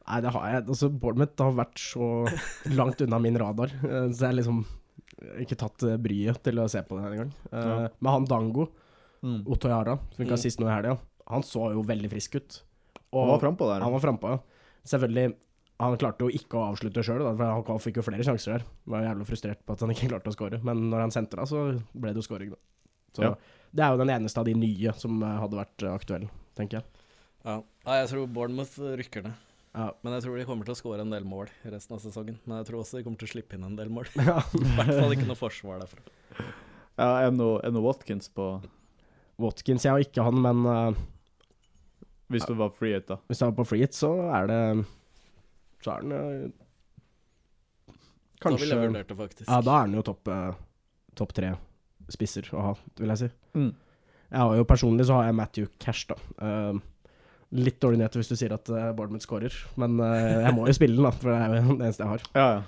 Nei, det har jeg. Altså, Bournemouth har vært så langt unna min radar, eh, så jeg har liksom ikke tatt eh, bryet til å se på det engang. Uh, Ja. Men han Dango, Mm. Jara, som fikk Mm. assist nå i helga, han så jo veldig frisk ut. Han var frampå der. Han var frampå, ja. Selvfølgelig Han klarte jo ikke å avslutte sjøl, for han fikk jo flere sjanser der. Var jævlig frustrert på at han ikke klarte å score. Men når han sentra, så ble det jo scoring, da. Så Ja. det er jo den eneste av de nye som eh, hadde vært aktuelle, aktuell, tenker jeg. Ja. ja jeg tror Bournemouth rykker ned. Ja. Men jeg tror de kommer til å skåre en del mål resten av sesongen. Men jeg tror også de kommer til å slippe inn en del mål. Ja. I hvert fall ikke noe forsvar derfra. Ja, er er noe Watkins på Watkins, jeg har ikke han, men uh, Hvis du var free hit, da. hvis jeg var på free hit, så er det Så er den Kanskje Da ville jeg vurdert det, faktisk. Ja, da er den jo topp uh, topp tre spisser å ha, vil jeg si. Mm. Jeg har jo Personlig så har jeg Matthew Cash, da. Uh, litt dårlig nyheter hvis du sier at uh, Bournemouth scorer, men uh, jeg må jo spille den, da, for det er jo det eneste jeg har. Ja, ja.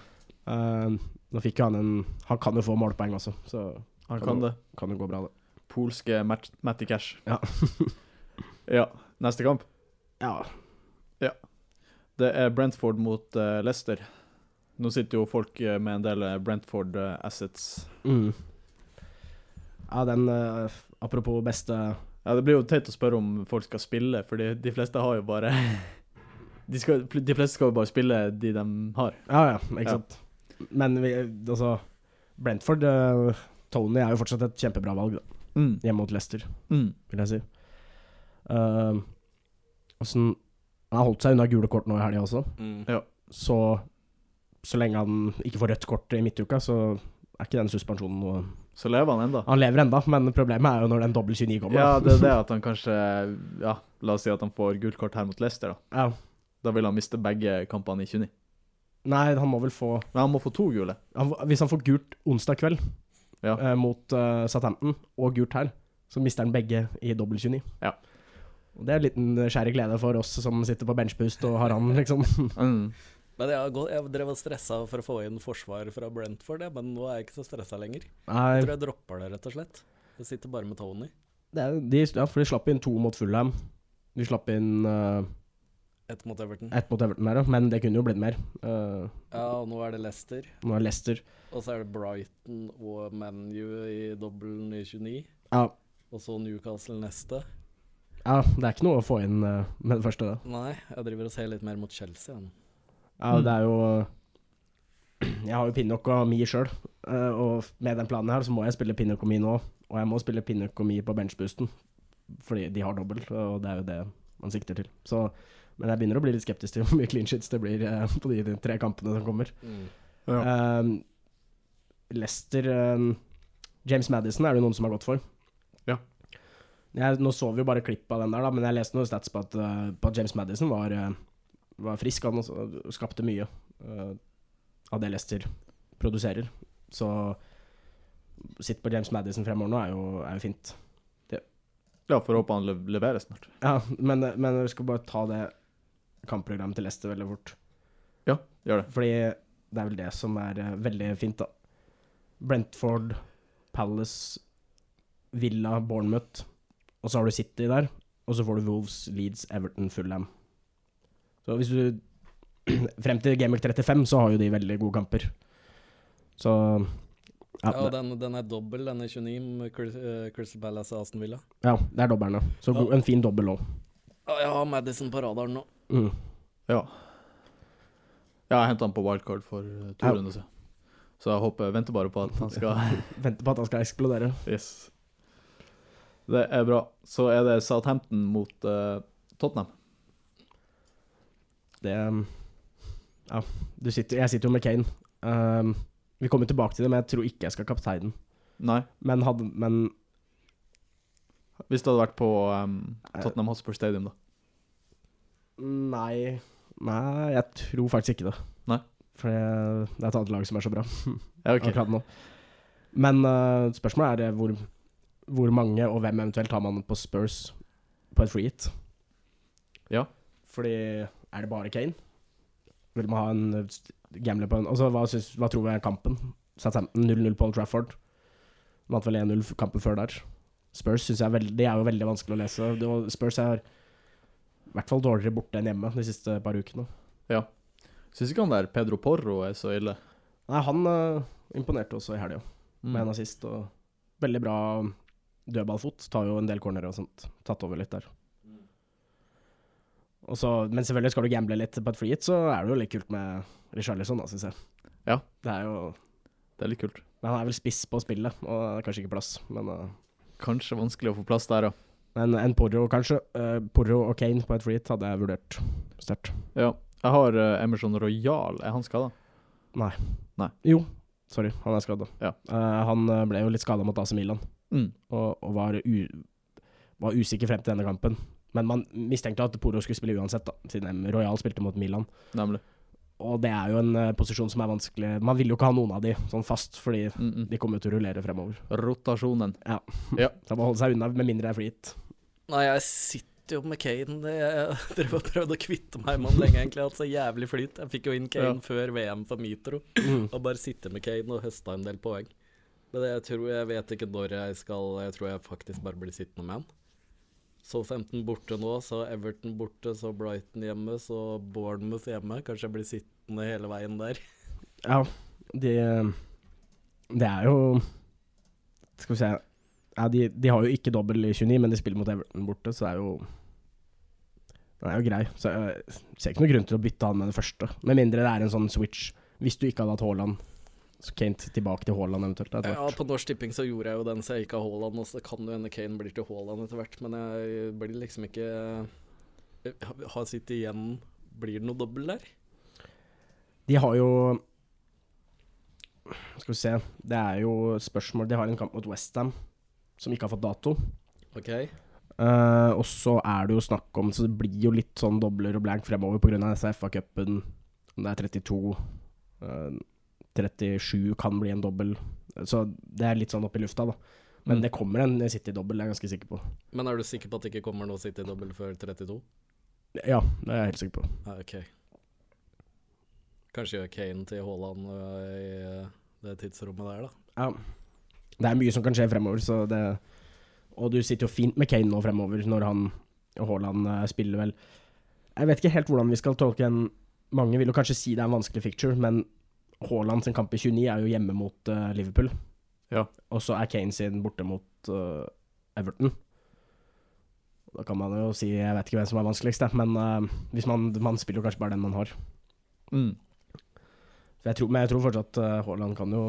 Eh, nå fikk jo han en Han kan jo få målpoeng også, så Han Kan kan jo, det. kan jo gå bra, det. Polske Mat Matty Cash. Ja. ja. Neste kamp. Ja. Det er Brentford mot uh, Leicester. Nå sitter jo folk eh, med en del eh, Brentford uh, assets. Mm. Ja, den uh, Apropos beste Ja, Det blir jo teit å spørre om folk skal spille, fordi de fleste har jo bare de, skal, de fleste skal jo bare spille de de har. Ja, ja, ikke Ja. sant. Men vi, altså Brentford Tony er jo fortsatt et kjempebra valg, da. Hjemme mot Leicester, Mm. vil jeg si. Uh, sånn, Han har holdt seg unna gule kort nå i helga også. Mm. Så så lenge han ikke får rødt kort i midtuka, så er ikke den suspensjonen noe Så lever han enda. Han lever enda, men problemet er jo når den dobbel 29 kommer. Ja, det er det at han kanskje Ja, la oss si at han får gult kort her mot Leicester, da. Ja. Da vil han miste begge kampene i 29. Nei, han må vel få Men han må få to gule. han, Hvis han får gult onsdag kveld Ja. eh, mot uh, Southampton, og gult her, så mister han begge i dobbel 29. Ja. Og det er en liten skjær glede for oss som sitter på benchpust og har han, liksom. Mm. Men jeg, har gått, jeg drev og stressa for å få inn forsvar fra Brentford, det, men nå er jeg ikke så stressa lenger. Nei, Jeg tror jeg dropper det, rett og slett. Jeg sitter bare med Tony. det er, de, ja, for de slapp inn to mot Fulham. De slapp inn uh, Ett mot Everton. ett mot Everton der, men det kunne jo blitt mer. Uh, Ja, og nå er det Leicester. nå er Leicester Og så er det Brighton og ManU i dobbelen i 29. ja, Og så Newcastle neste. ja, det er ikke noe å få inn uh, med det første, da. Nei, jeg driver og ser litt mer mot Chelsea. Ja. Ja, det er jo Jeg har jo Pinnock og Mi sjøl, og med den planen her så må jeg spille Pinnock og Mi nå. Og jeg må spille Pinnock og Mi på benchboosten, fordi de har dobbel, og det er jo det man sikter til. Så, men jeg begynner å bli litt skeptisk til hvor mye clean shits det blir eh, på de, de tre kampene som kommer. Mm. Ja. Um, Leicester um, James Madison er det noen som har gått for. Ja. Jeg, nå så vi jo bare klipp av den der, da, men jeg leste noen stats på at, uh, på at James Madison var, uh, var frisk. Han også, skapte mye uh, av det Leicester produserer. Så sitt på James Madison fremover nå er jo, er jo fint. ja, får håpe han leverer snart. Ja, men, men vi skal bare ta det kampprogrammet til Leicester veldig fort. Ja, gjør det. Fordi det er vel det som er eh, veldig fint, da. Brentford, Palace, Villa, Bournemouth. Og så har du City der. Og så får du Wolves, Leeds, Everton, Fulham. Så hvis du Frem til Game 35 så har jo de veldig gode kamper. Så ja, Ja, og den, den er dobbel, den er 29, med eh, Crystal Palace og Aston Villa. ja, det er dobbelen, Så Ja. Så en fin dobbel òg. Ja, jeg har Madison på radaren nå. Mm. Ja. Ja, jeg henta han på wildcard for uh, to Ja. runder siden. Så jeg håper Venter bare på at han skal Venter på at han skal eksplodere. Yes. Det er bra. Så er det Southampton mot uh, Tottenham. Det Ja, du sitter, jeg sitter jo med Kane. Um, vi kommer tilbake til det, men jeg tror ikke jeg skal kapteine den. Nei, Men hadde Men hvis det hadde vært på um, Tottenham Hotspur Stadium, da. Nei Nei, jeg tror faktisk ikke det. Nei. For det, det er et annet lag som er så bra Ja, okay. akkurat nå. Men uh, spørsmålet er eh, hvor, hvor mange og hvem eventuelt har man på Spurs på et free hit? Ja. Fordi er det bare Kane? Vil man ha en uh, gambler på en Altså, hva, synes, hva tror vi er kampen? Southampton 0-0 på Old Trafford. Vant vel 1-0 kampen før der. Spurs synes jeg er, veldig, det er jo veldig vanskelig å lese. Spurs er i hvert fall dårligere borte enn hjemme de siste par ukene. Ja. Syns ikke han der Pedro Porro er så ille. Nei, han uh, imponerte også i helga, Mm. med en assist. Og veldig bra dødballfot. Tar jo en del cornerer og sånt. Tatt over litt der. Og så, men selvfølgelig skal du gamble litt på et free hit, så er det jo litt kult med Richarlison, da, syns jeg. Ja. Det er jo Det er litt kult. Men han er vel spiss på spillet, og det er kanskje ikke plass. Men, uh, Kanskje vanskelig å få plass der, ja. Men en Porro, kanskje. Uh, Porro og Kane på et free hadde jeg vurdert sterkt. ja. Jeg har uh, Emerson Royal. Er han skada? Jo, sorry, han er skada. Ja. Uh, han ble jo litt skada mot AC Milan. Mm. og, og var, var usikker frem til denne kampen. Men man mistenkte at Porro skulle spille uansett, da, siden Royal spilte mot Milan. Nemlig. Og det er jo en uh, posisjon som er vanskelig Man vil jo ikke ha noen av de sånn fast, fordi Mm -mm. de kommer jo til å rullere fremover. Rotasjonen. Ja. Så man må holde seg unna, med mindre det er hit. Nei, jeg sitter jo med Kane. Jeg drev og prøvde å kvitte meg med han lenge, egentlig. Jeg har hatt så jævlig flyt. Jeg fikk jo inn Kane Ja. før VM for Mitro. Mm. Og bare sitte med Kane og høsta en del poeng. Men det, jeg tror jeg vet ikke når jeg skal Jeg tror jeg faktisk bare blir sittende med han. Så 15 borte nå, så Everton borte, så Brighton hjemme, så Bournemouth hjemme. Kanskje jeg blir sittende hele veien der. Ja, det Det er jo Skal vi se ja, de, de har jo ikke dobbel i 29, men de spiller mot Everton borte, så det er jo Den er jo grei. Så jeg ser ikke noen grunn til å bytte han med det første. Med mindre det er en sånn switch. Hvis du ikke hadde hatt Haaland, så Kane tilbake til Haaland eventuelt. Ja, på Norsk Tipping så gjorde jeg jo den så jeg gikk av Haaland, og så kan jo hende Kane blir til Haaland etter hvert, men jeg blir liksom ikke Eh, Har City igjen Blir det noe dobbel der? De har jo Skal vi se Det er jo spørsmål De har en kamp mot Westham som ikke har fått dato. OK. Uh, og så er det jo snakk om Så det blir jo litt sånn dobler og blank fremover pga. FA-cupen. Om det er 32 uh, 37 kan bli en dobbel. Så det er litt sånn opp i lufta, da. Men Mm. det kommer en City-dobbel, det er jeg ganske sikker på. Men er du sikker på at det ikke kommer noe City-dobbel før 32? Ja, det er jeg helt sikker på. Ah, OK. Kanskje gjør Kane til Haaland øh, i øh, det tidsrommet der, da. Ja. Det er mye som kan skje fremover, så det Og du sitter jo fint med Kane nå fremover, når han og Haaland eh, spiller vel Jeg vet ikke helt hvordan vi skal tolke en Mange vil jo kanskje si det er en vanskelig ficture, men Haaland sin kamp i 29 er jo hjemme mot uh, Liverpool. Ja. Og så er Kane sin borte mot uh, Everton. Da kan man jo si Jeg vet ikke hvem som er vanskeligst, men uh, hvis man, man spiller jo kanskje bare den man har. Mm. Jeg tror, men jeg tror fortsatt Haaland kan jo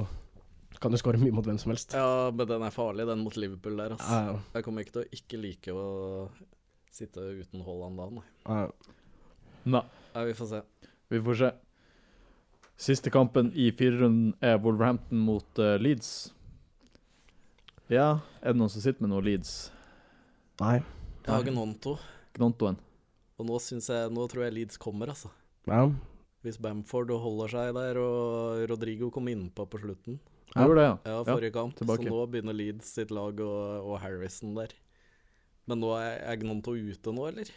Kan du skåre mye mot hvem som helst. Ja, men den er farlig, den mot Liverpool der, altså. Ja, Jeg kommer ikke til å ikke like å sitte uten Haaland da, nei. ja. Nei, Ja, vi får se. vi får se. Siste kampen i firerunden er Wolverhampton mot uh, Leeds. Ja, er det noen som sitter med noe Leeds? Nei. Hagen Honto. Gnontoen. Og nå syns jeg Nå tror jeg Leeds kommer, altså. Ja. Hvis Bamford holder seg der, og Rodrigo kommer innpå på slutten. Ja. Gjorde det, ja. Ja, forrige kamp. tilbake. Så nå begynner Leeds sitt lag og, og Harrison der. Men nå er, er ute nå, eller?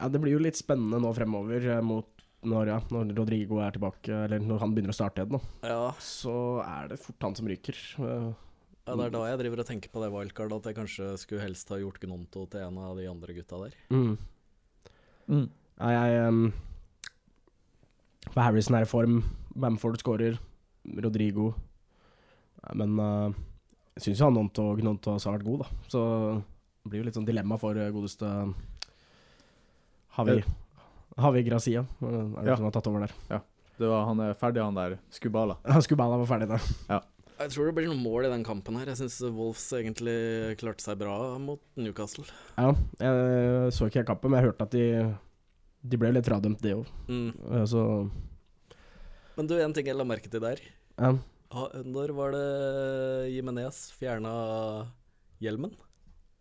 ja, det blir jo litt spennende nå fremover eh, mot når, ja, når Rodrigo er tilbake, eller når han begynner å starte igjen. Ja. Så er det fort han som ryker. Eh, ja, det er da jeg driver og tenker på det wildcard, at jeg kanskje skulle helst ha gjort Gnonto til en av de andre gutta der. Mm. Mm. Ja, jeg um, Harrison er i form, Bamford skårer, Rodrigo ja, Men eh, jeg syns jo han Nontog Nontos har vært god, da. Så det blir jo litt sånn dilemma for eh, godeste Havi, Havi Gracia, eh, er det Ja. som har tatt over der. Det var, han er ferdig, han der. Skubala. Skubala var ferdig da. Jeg tror det blir noen mål i den kampen her. Jeg syns Wolves egentlig klarte seg bra mot Newcastle. Ja, jeg så ikke helt kampen, men jeg hørte at de De ble litt fradømt, det òg. Mm. Så Men du, en ting jeg la merke til der. ja. Ha, når var det Jimenez fjerna hjelmen?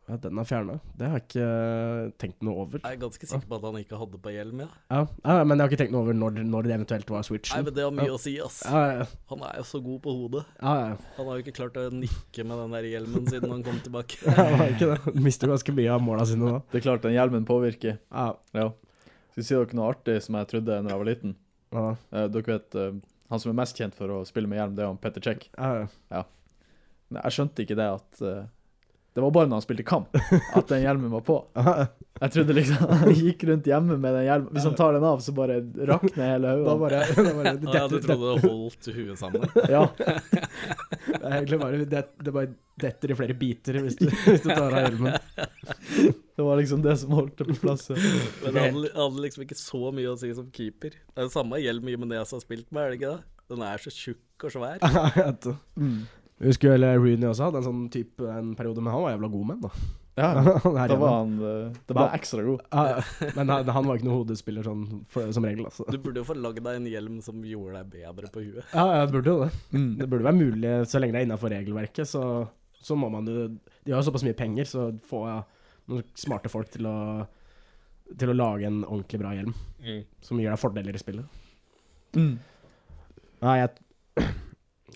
ja, den er fjerna. Det har jeg ikke tenkt noe over. Jeg er ganske sikker på at han ikke hadde på hjelm, ja. Ja, ja, Men jeg har ikke tenkt noe over når, når det eventuelt var switchen. Nei, men det har mye å si, ass. Ja, ja, Han er jo så god på hodet. ja, ja. Han har jo ikke klart å nikke med den der hjelmen siden han kom tilbake. ja, han har ikke det. Mister ganske mye av måla sine da. Det er klart den hjelmen påvirker. Ja, Ja. Skal vi si dere noe artig som jeg trodde da jeg var liten? ja, Eh, dere vet, eh, Han som er mest kjent for å spille med hjelm, det er han Petter Check. Uh. ja. Men jeg skjønte ikke det at uh, Det var bare når han spilte kamp, at den hjelmen var på. Jeg trodde liksom han gikk rundt hjemme med den hjelmen. Hvis han tar den av, så bare rakner hele Da bare, da bare det, ja, du trodde det holdt huet sammen? Ja. det, er egentlig bare, det, det bare detter i flere biter hvis du, hvis du tar av hjelmen. Det var liksom det som holdt det på plass. Men det hadde, hadde liksom ikke så mye å si som keeper. Det er det samme hjelm Jimenez har spilt med, er det ikke det? Den er så tjukk og svær. Ja, jeg vet det. Mm. Jeg husker vel Rooney også hadde en sånn type en periode, men han var jævla god med da. Ja, da var han Det var ekstra god. Ja. Men han, han var ikke noen hodespiller sånn, for, som regel, altså. Du burde jo få lagd deg en hjelm som gjorde deg bedre på huet. Ja, ja, det burde jo det. Mm. Det burde være mulig, så lenge det er innafor regelverket, så, så må man jo De har jo såpass mye penger, så få ja, noen smarte folk til å Til å lage en ordentlig bra hjelm som gir deg fordeler i spillet. Mm. Nei, jeg,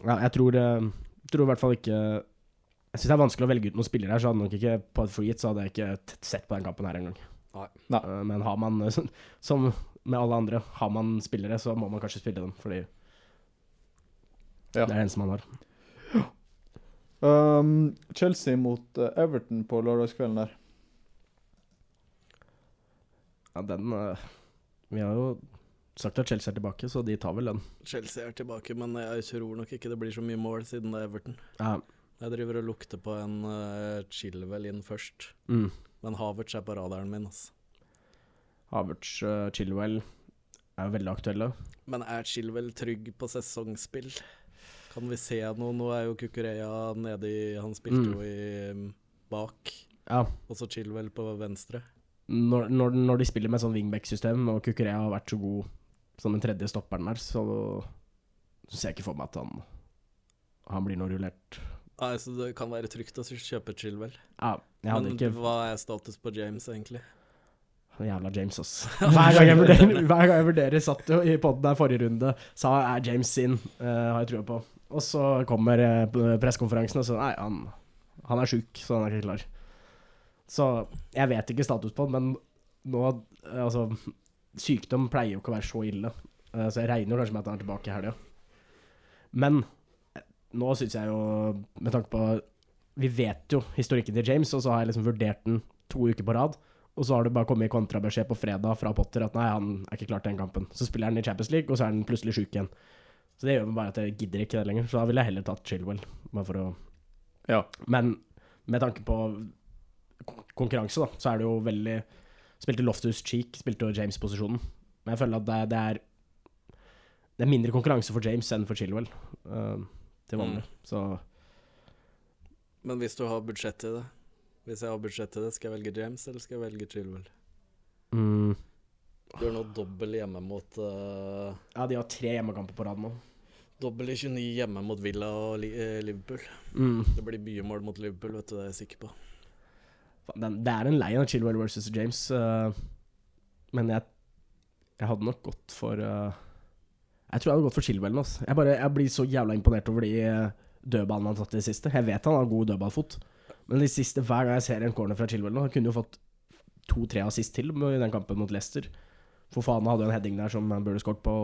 ja, jeg tror eh, Tror i hvert fall ikke Jeg syns det er vanskelig å velge ut noen spillere her, så hadde nok ikke på et free hit så hadde jeg ikke sett på den kampen her engang. Eh, Men har man, som med alle andre, har man spillere, så må man kanskje spille dem, fordi Ja. det er det eneste man har. Um, Chelsea mot eh, Everton på lørdagskvelden der. Ja, den eh, Vi har jo sagt at Chelsea er tilbake, så de tar vel den. Chelsea er tilbake, men jeg tror nok ikke det blir så mye mål siden det er Everton. Ja. Jeg driver og lukter på en uh, Chilwell inn først. Mm. Men Havertz er på radaren min, altså. Havertz, uh, Chilwell er jo veldig aktuelle. Men er Chilwell trygg på sesongspill? Kan vi se noe? Nå er jo Kukureya nedi Han spilte Mm. jo i mm, bak, Ja. og så Chilwell på venstre. Når, når, når de spiller med sånn wingback-system, og Kukurea har vært så god som den tredje stopperen der, så, så ser jeg ikke for meg at han, han blir noe rullert. Nei, så det kan være trygt å kjøpe Chilwell. Ja, jeg hadde Men ikke hva er status på James, egentlig? Jævla James, ass. Hver gang jeg vurderer, hver gang jeg vurderer satt jo i poden der forrige runde, sa er James sin, uh, har jeg trua på. Og så kommer uh, pressekonferansen, og så nei, han, han er sjuk, så han er ikke klar. Så jeg vet ikke status på den, men nå Altså, sykdom pleier jo ikke å være så ille, eh, så jeg regner kanskje med at han er tilbake i helga. Men eh, nå syns jeg jo, med tanke på Vi vet jo historikken til James, og så har jeg liksom vurdert den to uker på rad. Og så har det bare kommet kontrabeskjed på fredag fra Potter at nei, han er ikke klar til den kampen. Så spiller han i Champions League, og så er han plutselig sjuk igjen. Så det gjør bare at jeg gidder ikke det lenger. Så da ville jeg heller tatt Chilwell. Bare for å Ja. Men med tanke på konkurranse, da, så er det jo veldig Spilte Loftus Cheek, spilte jo James-posisjonen. Men jeg føler at det, det er Det er mindre konkurranse for James enn for Chilwell. uh, til vanlig. Så Men hvis du har budsjett til det Hvis jeg har budsjett til det, skal jeg velge James, eller skal jeg velge Chilwell? mm, Du har nå dobbel hjemme mot uh, Ja, de har tre hjemmekamper på rad nå. Dobbel i 29 hjemme mot Villa og eh, Liverpool. Mm. Det blir mye mål mot Liverpool, vet du, det er jeg sikker på. Faen, Den, det er en lei av Chilwell versus James, uh, men jeg, jeg hadde nok gått for uh, Jeg tror jeg hadde gått for Chilwell. Altså. Jeg, jeg blir så jævla imponert over de eh, dødballene han tatt i det siste. Jeg vet han har god dødballfot, men de siste, hver gang jeg ser en corner fra Chilwell nå Han kunne jo fått to-tre assist til i den kampen mot Leicester. For faen han hadde jo en heading der som han burde skåret på.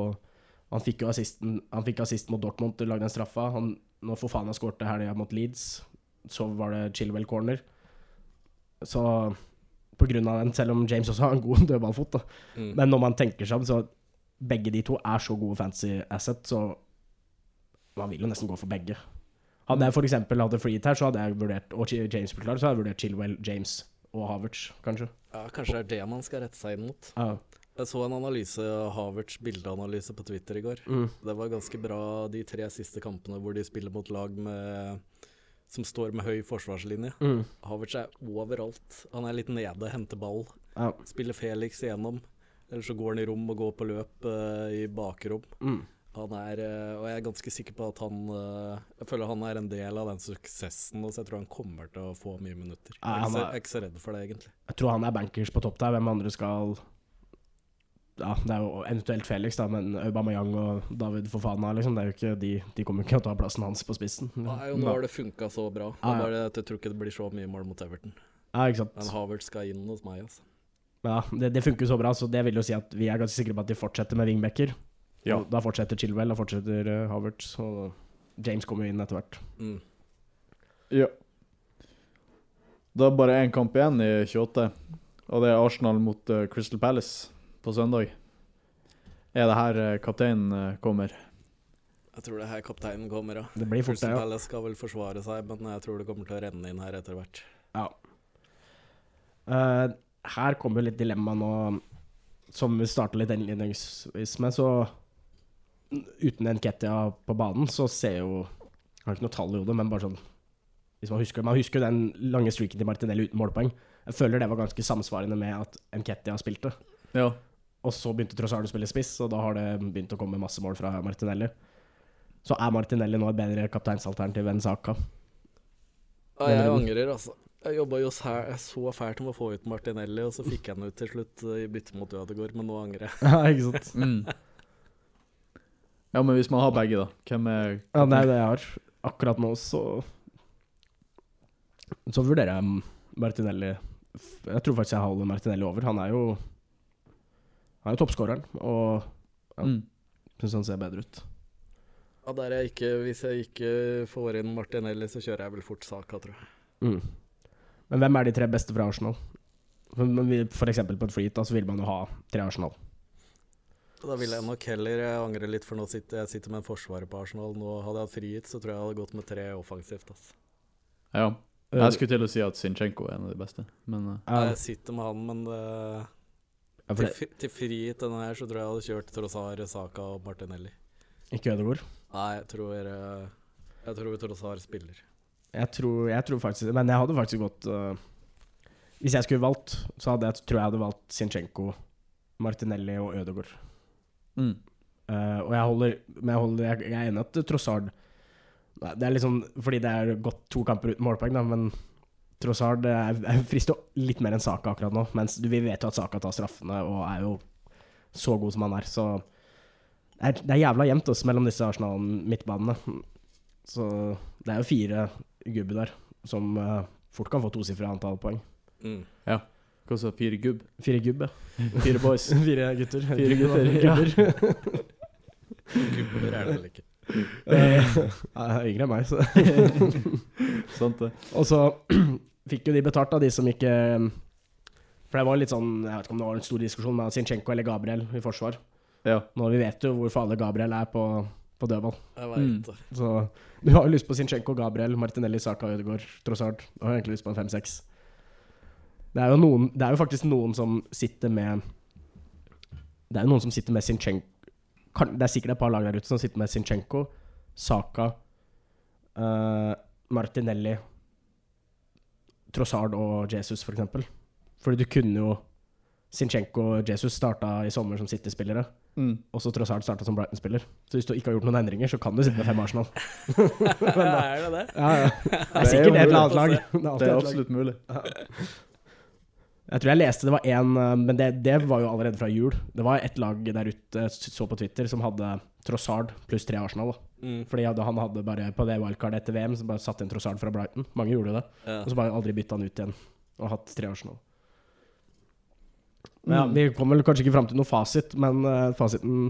Han fikk jo assisten Han fikk assist mot Dortmund, lagde den straffa. Han, når han skårte helga mot Leeds, så var det Chilwell corner. Så på grunn av den, selv om James også har en god dødballfot, da. Mm. Men når man tenker seg om, så begge de to er så gode fancy asset, så man vil jo nesten gå for begge. Hadde jeg f.eks. hatt freehit her, så hadde jeg vurdert Og James ble klar, så hadde jeg vurdert Chilwell, James og Havertz, kanskje. Ja, kanskje det er det man skal rette seg inn mot. Ja. Jeg så en analyse, Havertz bildeanalyse på Twitter i går. Mm. Det var ganske bra de tre siste kampene hvor de spiller mot lag med, som står med høy forsvarslinje. Mm. Havertz er overalt. Han er litt nede, henter ball. Ja. Spiller Felix igjennom. Eller så går han i rom og går på løp uh, i bakrom. Mm. Han er, uh, og jeg er ganske sikker på at han uh, Jeg føler han er en del av den suksessen, så jeg tror han kommer til å få mye minutter. Ja, er- jeg er ikke så redd for det, egentlig. Jeg tror han er bankers på topp der. Hvem andre skal Ja, det er jo eventuelt Felix, da, men Aubameyang og David Fofana, liksom. Det er jo ikke de, de kommer ikke til å ta plassen hans på spissen. Nei, og nå har det funka så bra. Nå Ja, ja. det jeg tror ikke det blir så mye mål mot Everton. Ja, ikke sant. Men Havert skal inn hos meg, altså. Ja, det, det funker så bra, så det vil jo si at vi er ganske sikre på at de fortsetter med wingbacker. Ja. Da fortsetter Chilwell, da fortsetter uh, Havertz, og James kommer jo inn etter hvert. Mm. Ja. Det er bare én kamp igjen i 28, og det er Arsenal mot uh, Crystal Palace på søndag. Er det her eh, kapteinen eh, kommer? Jeg tror det er her kapteinen kommer, ja. Det blir fort det, ja. Skal vel forsvare seg, men jeg tror det kommer til å renne inn her etter hvert. ja. Uh, her kommer litt dilemma nå, som vi starta litt innledningsvis med, så uten Nketia på banen, så ser jo Jeg har ikke noe tall i hodet, men bare sånn Hvis man husker Man husker den lange streaken til Martinelli uten målpoeng. Jeg føler det var ganske samsvarende med at Nketia spilte. Ja. Og så begynte Trossard å spille spiss, og da har det begynt å komme masse mål fra Martinelli. Så er Martinelli nå et bedre kapteinsalternativ enn Saka. Ja, jeg angrer, altså. Jeg jobba jo så fælt med å få ut Martinelli, og så fikk jeg den ut til slutt i bytte mot Ødegaard, men nå angrer jeg. Ja, ikke sant? Mm. Ja, men hvis man har begge, da? Hvem er Ja, det er det jeg har. Akkurat nå så Så vurderer jeg Martinelli Jeg tror faktisk jeg holder Martinelli over. Han er jo Han er jo toppskåreren, og ja. Mm. syns han ser bedre ut. Ja, der jeg ikke, Hvis jeg ikke får inn Martinelli, så kjører jeg vel fort Saka, tror jeg. Mm. Men hvem er de tre beste fra Arsenal? For, eksempel på et fleet, da, så vil man jo ha tre Arsenal. Da ville jeg nok heller Jeg angrer litt, for nå sitter jeg sitter med en forsvarer på Arsenal. Nå Hadde jeg hatt frigitt, så tror jeg jeg hadde gått med tre offensivt. Altså. Ja. Jeg skulle til å si at Sinchenko er en av de beste, men uh. Jeg sitter med han, men eh, ja, for til, det, fri- til frigitt denne her, så tror jeg jeg hadde kjørt Trossar, Saka og Martinelli. ikke Ødegaard. Nei, jeg tror eh, Jeg tror Trossar spiller. Jeg tror, jeg tror faktisk Men jeg hadde faktisk gått uh, Hvis jeg skulle valgt, så hadde jeg, tror jeg hadde valgt Sinchenko, Martinelli og Ødegaard. Mm. Uh, og jeg holder, men jeg, holder jeg, jeg er enig at Trossard Det er liksom fordi det er gått to kamper uten målpoeng, da, men Trossard er, jeg frister litt mer enn Saka akkurat nå. Mens vi vet jo at Saka tar straffene og er jo så god som han er. Så det er, det er jævla jevnt mellom disse Arsenal-midtbanene. Så det er jo fire gubber der som eh, fort kan få tosifra antall poeng. Mm. Hva sa Fire gubb? Fire gubb, ja. Fire boys. Fire gutter. Fire gutter, ja. Gubber. Gubber er det vel ikke. Eh, er yngre enn meg, så Sant det. Og så fikk jo de betalt av de som ikke For det var litt sånn Jeg vet ikke om det var en stor diskusjon med Sinchenko eller Gabriel i forsvar. Ja. Nå vi vet jo hvor farlig Gabriel er på, på dødball. Jeg Mm. Så du har jo lyst på Sinchenko, Gabriel, Martinelli, Saka, Ødegaard, Trossard. Du har egentlig lyst på en fem-seks. Det Det er jo faktisk noen som sitter med Det er jo noen som sitter med Sinchenko kan, Det er sikkert et par lag der ute som sitter med Sinchenko, Saka, uh, Martinelli, Trossard og Jesus, for eksempel. Fordi du kunne jo Sinchenko og Jesus starta i sommer som City-spillere. Mm. Og så Trossard starta som Brighton-spiller. Så hvis du ikke har gjort noen endringer, så kan du sitte med fem Arsenal. er det det? Ja, ja. Det er er sikkert et eller annet lag. Det er Det er absolutt mulig. Jeg tror jeg leste det var én, men det, det var jo allerede fra jul. Det var ett lag der ute, så på Twitter, som hadde Trossard pluss tre Arsenal. Mm. Fordi han hadde bare på det wildcardet etter VM, så bare satt inn Trossard fra Brighton. Mange gjorde det. Ja. Og så bare aldri bytta han ut igjen. Og hatt tre Arsenal. Men ja, Mm. vi kommer vel kanskje ikke fram til noen fasit, men eh, fasiten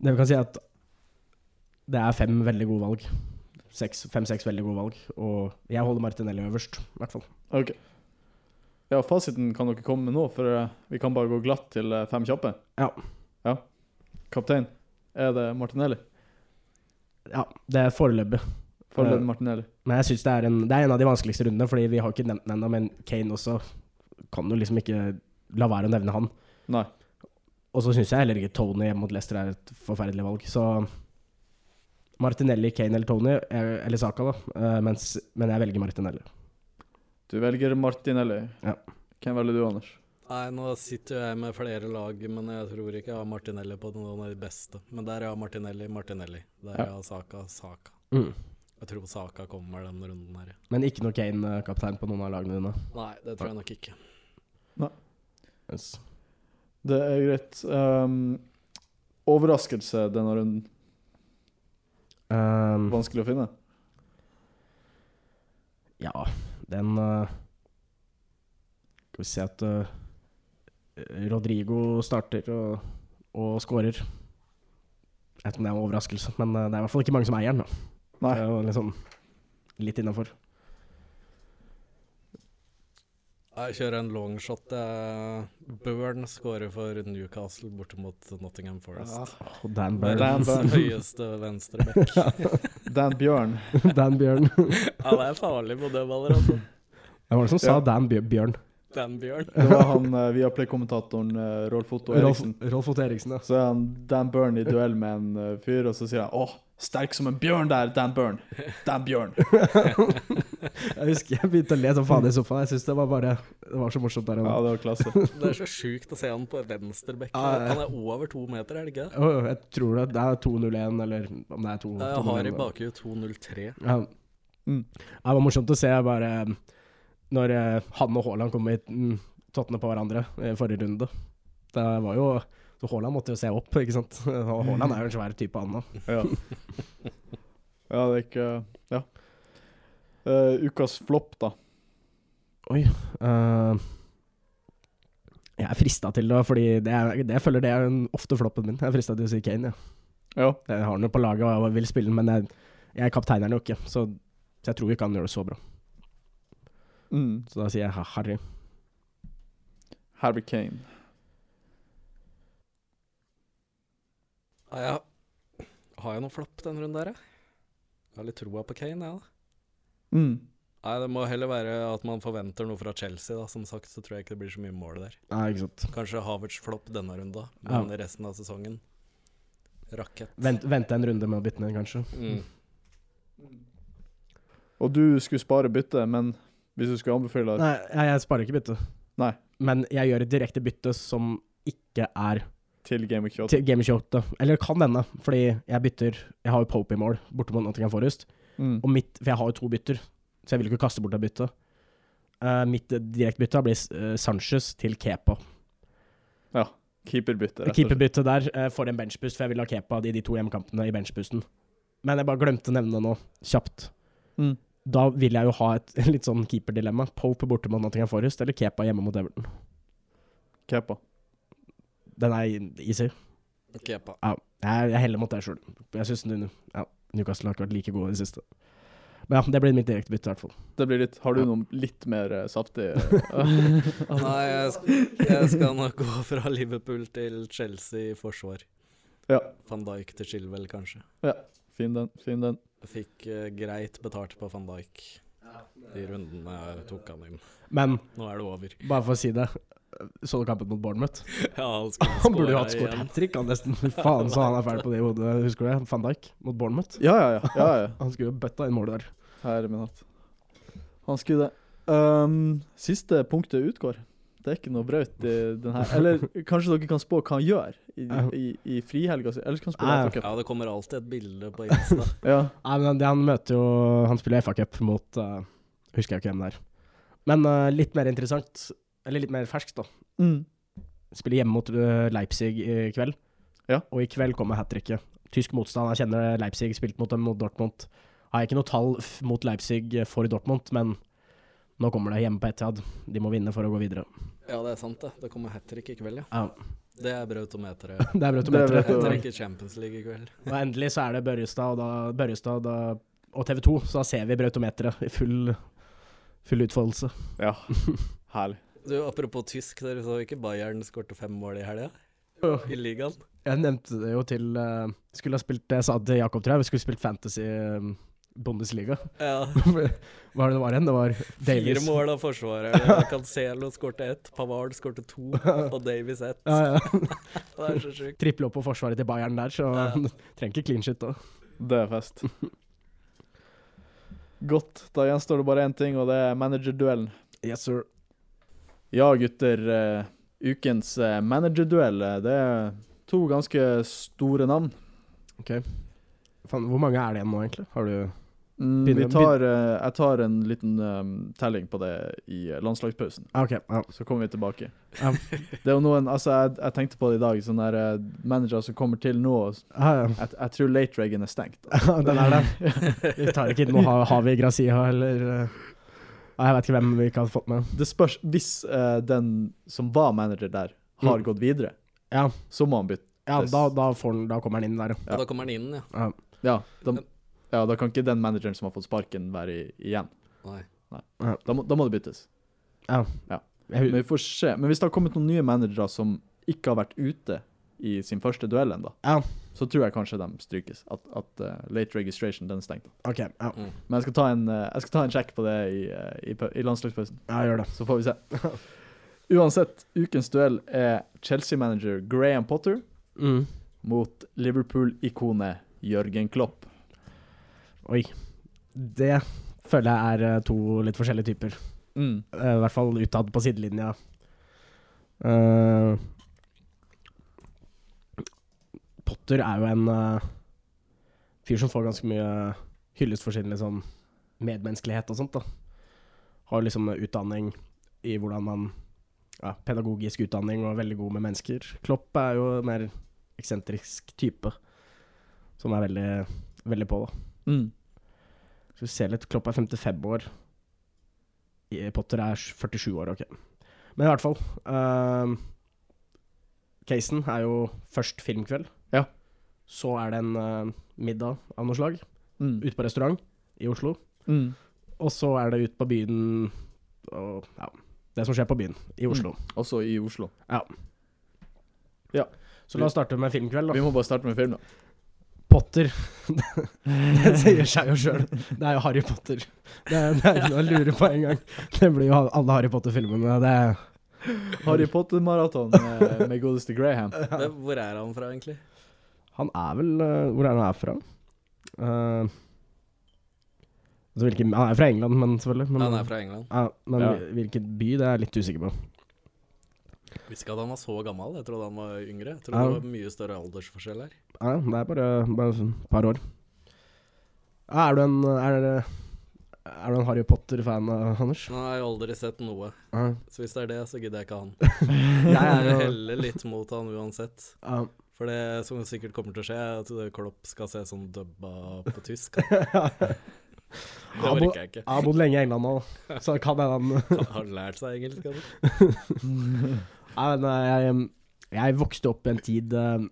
Det vi kan si, er at det er fem veldig gode valg. Fem-seks veldig gode valg. Og jeg holder Martinelli øverst, i hvert fall. Ok. Ja, fasiten kan dere komme med nå, for eh, vi kan bare gå glatt til eh, fem kjappe. Ja. Ja. Kaptein, er det Martinelli? Ja, det er foreløpig. Foreløpig Eh, Martinelli. Men jeg synes det en, det er en av de vanskeligste rundene, fordi vi har ikke nevnt den ennå, men Kane også kan jo liksom ikke la være å nevne han. Nei. Og så syns jeg heller ikke Tony hjemme mot Leicester er et forferdelig valg. Så Martinelli, Kane eller Tony, eller Saka, da. Mens, men jeg velger Martinelli. Du velger Martinelli. Ja. Hvem velger du, Anders? Nei, nå sitter jo jeg med flere lag, men jeg tror ikke jeg har Martinelli på noen av de beste. Men der jeg har Martinelli, Martinelli. Der Ja. jeg har Saka, Saka. Mm. Jeg tror Saka kommer den runden her. Men ikke noe Kane-kaptein på noen av lagene dine. Nei, det tror jeg nok ikke. Yes. Det er greit. Um, overraskelse denne runden. Um, Vanskelig å finne. ja, den uh, Skal vi se at uh, Rodrigo starter og, og skårer. Jeg vet ikke om det er en overraskelse, men uh, det er i hvert fall ikke mange som eier den. da. Nei. Det er jo liksom litt innafor. Jeg kjører en longshot. Burn scorer for Newcastle borte mot Nottingham Forest. Ja. Oh, Dan Burn. Verdens høyeste venstreback. Dan Bjørn. Dan Bjørn. Det er farlig på dødballer, altså. Hvem var det som sa Ja. Dan Bjørn? Dan Bjørn. Det var han uh, Viaplay-kommentatoren uh, Rolf Otto Eriksen. Rolf Otto Eriksen, ja. Så er han Dan Bjørn i duell med en uh, fyr, og så sier han 'Å, sterk som en bjørn der, Dan Bjørn'. Dan Bjørn. Jeg husker jeg begynte å le som faen i sofaen. Jeg syns det var bare Det var så morsomt der. Ja, det var klasse. Det er så sjukt å se han på venstrebekken. Ja. Han er over to meter, er det ikke det? jo, jeg tror det, det er 201, eller om det er 2 Jeg har i bakhjulet 203. Ja. Mm. Det var morsomt å se bare når eh, han og Haaland kom i mm, tottene på hverandre i forrige runde. Det var jo Så Haaland måtte jo se opp, ikke sant. Og Haaland er jo en svær type, han òg. Ja. ja, det er ikke Ja. Uh, ukas flopp, da. Oi. Uh, jeg er frista til det, fordi det er, det jeg føler det er en, ofte floppen min. Jeg er frista til å si Kane, ja. Ja. Jeg har den jo på laget og jeg vil spille den, men jeg, jeg kapteiner den jo ikke. Så, så jeg tror ikke han gjør det så bra. Mm. Så da sier jeg Harry. Harry Kane. Ja, jeg har jeg noe flopp denne runden der, jeg? Jeg har litt troa på Kane, jeg, da. Mm. Nei, det må heller være at man forventer noe fra Chelsea, da. Som sagt så tror jeg ikke det blir så mye mål der. Nei, ikke sant. Kanskje Havertz flopp denne runda, Ja. men resten av sesongen Rakett. Vent, vente en runde med å bytte ned, kanskje. Mm. Og du skulle spare bytte, men hvis du skulle anbefale Nei, jeg, jeg sparer ikke bytte. Nei. Men jeg gjør et direkte bytte som ikke er Til Game of 28. til Game 28. Eller kan denne, fordi jeg bytter Jeg har jo Pope i mål borte mot Nottingham Forest. Mm. Og mitt, for jeg har jo to bytter, så jeg vil ikke kaste bort et bytte. Uh, mitt direkte direktebytte blir uh, Sanchez til Kepa. Ja. Keeperbytte. Keeperbytte der uh, for en benchboost, for jeg vil ha Kepa i de to hjemmekampene i benchboosten. Men jeg bare glemte å nevne det nå, kjapt. Mm. Da vil jeg jo ha et litt sånn keeperdilemma. Pope borte mot Nottingham Forest eller Kepa hjemme mot Everton. Kepa. Den er easy. Kepa. Ja, jeg, jeg heller mot deg sjøl. Jeg syns ja, Newcastle har ikke vært like gode i det siste. Men ja, det blir mitt direkte bytte, i hvert fall. Det blir litt Har du Ja. noe litt mer uh, saftig Nei, jeg skal, jeg skal nok gå fra Liverpool til Chelsea i forsvar. Ja. Van Dijk til Chilwell, kanskje. Fin den. Fin den. Fikk uh, greit betalt på van Dijk de rundene jeg tok han inn. Men Nå er det over. bare for å si det, så du kampen mot Bournemouth? Ja, han, Han burde jo hatt skåret hat trick, han nesten. Faen, så han er ferdig på det i hodet. Husker du det? Van Dijk mot Bournemouth. Ja, ja, ja. ja, ja. Han skulle jo bøtta inn målet der. Herre min hatt. Han skulle det. Um, siste punktet utgår. Det er ikke noe braut i den her. Eller kanskje dere kan spå hva han gjør i, i, i frihelga si? Eller så kan han Ja. spille FA Cup. Ja, det kommer alltid et bilde på Insta. Ja. Nei, men det, han møter jo Han spiller FA Cup mot uh, Husker jeg ikke hvem det er. Men uh, litt mer interessant, eller litt mer ferskt, da. Mm. Spiller hjemme mot eh, Leipzig i kveld. Ja. Og i kveld kommer hat tricket. Tysk motstand. Jeg kjenner Leipzig, spilt mot dem mot Dortmund. Har jeg ikke noe tall mot Leipzig for Dortmund, men nå kommer det hjemme på Etihad. De må vinne for å gå videre. Ja, det er sant, det. Det kommer hat trick i kveld, ja. Ja. Det er brautometeret. Det er Det er brautometeret. Hat trick i Champions League i kveld. Og endelig så er det Børrestad og, da, Børrestad da, og TV 2, så da ser vi brautometeret i full, full utfoldelse. ja. Herlig. Du, Apropos tysk, dere så ikke Bayern skårte fem mål i helga? I ligaen? Jeg nevnte det jo til uh, Skulle ha spilt Jeg sa til Jakob, tror jeg, vi skulle spilt Fantasy eh, Bundesliga. Ja. Hva var det det var igjen? Det var Fire mål av forsvaret. Cancelo skårte ett, Pavard skårte to, og Davies ett. Ja, ja. Det er så sjukt. Triple opp på forsvaret til Bayern der, så Ja. trenger ikke clean shit da. Det er fest. Godt. Da gjenstår det bare én ting, og det er managerduellen. Yes, sir. Ja, gutter. eh, ukens eh, managerduell, eh, det er to ganske store navn. Ok. Faen, hvor mange er det igjen nå, egentlig? Har du Mm, vi tar, uh, jeg tar en liten um, telling på det i eh, landslagspausen, Okay, Ja. så kommer vi tilbake. Ja. Det er jo noen Altså, jeg, jeg tenkte på det i dag, sånne der uh, managere som kommer til nå. Ah, ja. Jeg, jeg tror late Reagan er stengt. Den er det. Vi tar ikke noe ha- Havi Grazia eller uh, Jeg vet ikke hvem vi ikke har fått med. Det spørs Hvis eh, den som var manager der, har Mm. gått videre, Ja, så må han bytte. ja da, da, får da kommer han inn der, Ja, da kommer han inn, ja. ja. Ja, da, ja, da kan ikke den manageren som har fått sparken, være i, igjen. Nei. Da må, da må det byttes. Ja. Men vi får se. Men hvis det har kommet noen nye managere som ikke har vært ute i sin første duell ennå, Ja. så tror jeg kanskje de strykes. At, at uh, late registration, den er stengt. OK. Ja, Mm. Men jeg skal ta en, eh, jeg skal ta en sjekk på det i, eh, i, i landslagspausen, ja gjør det. så får vi se. Uansett, ukens duell er Chelsea-manager Graham Potter Mm. mot Liverpool-ikonet Jørgen Klopp. Oi. Det føler jeg er eh, to litt forskjellige typer. Mm. Uh, I hvert fall utad på sidelinja. Uh, Potter er jo en uh, fyr som får ganske mye hyllest for sin liksom, medmenneskelighet og sånt. da. Har liksom utdanning i hvordan man ja, Pedagogisk utdanning og er veldig god med mennesker. Klopp er jo en mer eksentrisk type, som er veldig, veldig på, da. Mm. Skal vi se litt. Klopp er 55 år. Potter er 47 år, ok. Men i hvert fall. uh, casen er jo først filmkveld. Ja. Så er det en uh, middag av noe slag. Mm. Ute på restaurant i Oslo. Mm. Og så er det ut på byen og ja, det som skjer på byen i Oslo. Også i Oslo. Ja. Så la oss starte med filmkveld, da. Vi må bare starte med film, da. Potter. det sier seg jo sjøl. Det er jo Harry Potter. Det er, det er ikke noe å lure på engang. Det blir jo alle Harry Potter-filmene. Det er Harry Potter-maraton med, med godeste Graham. Men Hvor er han fra, egentlig? Han er vel uh, Hvor er han er fra? Uh, altså hvilken, han er fra England, men selvfølgelig. Men, Han er fra England. Uh, men Ja. hvilken by, det er jeg litt usikker på. Visste ikke at han var så gammel. Jeg trodde han var yngre. Jeg Ja. trodde det var mye større aldersforskjell her. Ja, det er bare, bare sånn et par år. Er du en Er, er du en Harry Potter-fan, Anders? Nei, jeg har aldri sett noe, Ja. så hvis det er det, så gidder jeg ikke han. Jeg er heller litt mot han uansett. ja. For det som sikkert kommer til å skje, er at Klopp skal se sånn dubba på tysk. Det orker jeg ikke. Jeg har bodd lenge i England nå, så kan jeg Han har lært seg engelsk. Han. Jeg, jeg vokste opp i en tid eh,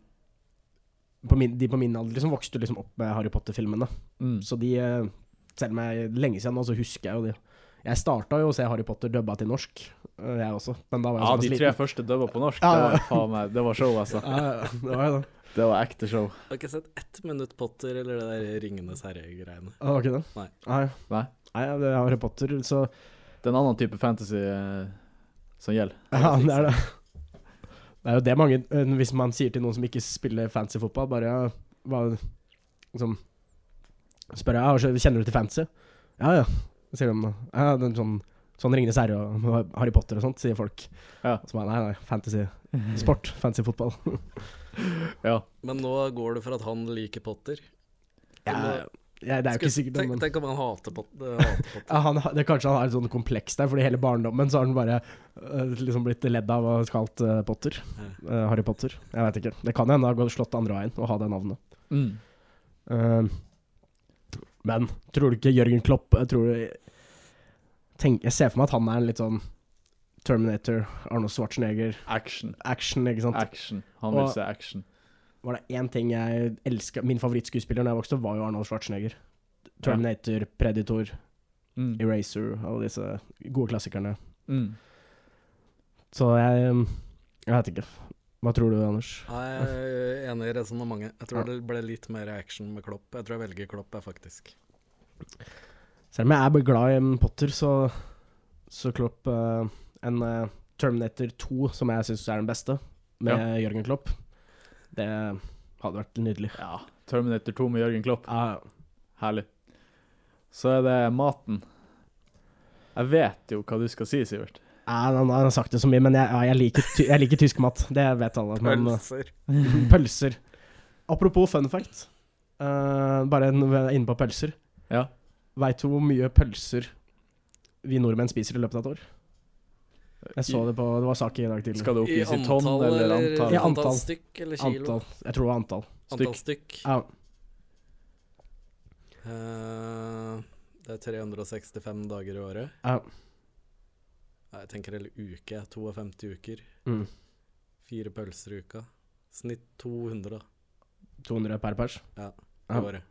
på min, De på min alder liksom vokste liksom opp med Harry Potter-filmene. Mm. Så de eh, Selv om jeg lenge siden nå, så husker jeg jo de. Jeg starta jo å se Harry Potter dubba til norsk, eh, jeg også. Men da var jeg Ja, de tre første dubba på norsk, Ja, det var faen meg Det var show, altså. Ja, ja, det var jo det. Det var ekte show. Jeg har ikke sett ett minutt Potter eller det der Ringenes herre-greiene. Ikke? Nei. Nei. Nei. Nei, det er Harry Potter, så Det er en annen type fantasy eh, som gjelder. Ja, det er det. Det er jo det mange eh, Hvis man sier til noen som ikke spiller fancy fotball, bare ja, hva Liksom Spør jeg ja, kjenner du til fancy? Ja, ja. Så sier de ja, er sånn Sånn Ringenes herre og Harry Potter og sånt, sier folk. Ja. Så bare, nei, nei, fantasy sport. Fancy fotball. Ja. Men nå går det for at han liker Potter. Ja, ja, det er jo ikke sikkert, tenk, men tenk om han hater Potter. Hater Potter. ja, han, det, Kanskje han har et sånt kompleks der, fordi hele barndommen så har han bare uh, liksom blitt ledd av og kalt uh, Potter. Eh, Harry Potter. Jeg vet ikke. Det kan hende han har slått andre veien og ha det navnet. Mm. Eh, men tror du ikke Jørgen Klopp jeg tror tenk, Jeg ser for meg at han er en litt sånn Terminator, Arnold Schwarzenegger, Action. action, ikke sant. Action. Han vil Og- se action. Var det én ting jeg elska Min favorittskuespiller da jeg vokste opp, var jo Arnold Schwarzenegger. Terminator, Predator, Mm. Eraser, alle disse gode klassikerne. Mm. Så jeg Jeg vet ikke. Hva tror du, Anders? Jeg er enig i resonnementet. Jeg tror Ja. det ble litt mer action med Klopp. Jeg tror jeg velger Klopp, jeg, faktisk. Selv om jeg er bare glad i Potter, så Så Klopp uh, En uh, Terminator 2, som jeg syns er den beste, med Jørgen Klopp, det hadde vært nydelig. Ja. Terminator 2 med Jørgen Klopp. Ja, Herlig. Så er det maten. Jeg vet jo hva du skal si, Sivert. Ja, han har sagt det så mye, men jeg, ja, jeg, liker, ty jeg liker tysk mat. Det vet alle. Men, Pølser. pølser. Apropos fun fact. Uh, bare inne på pølser. Ja. Veit du hvor mye pølser vi nordmenn spiser i løpet av et år? Jeg så det på Det var sak i dag tidlig. Skal det I oppgis i tonn eller eller antall? I antall antall. stykk eller kilo? Antall. Jeg tror det var antall. Antall stykk. Ja. Uh, det er 365 dager i året. ja. Nei, Jeg tenker hele uke. 52 uker. Mm. Fire pølser i uka. Snitt 200 da, 200 per pers. i Ja. året.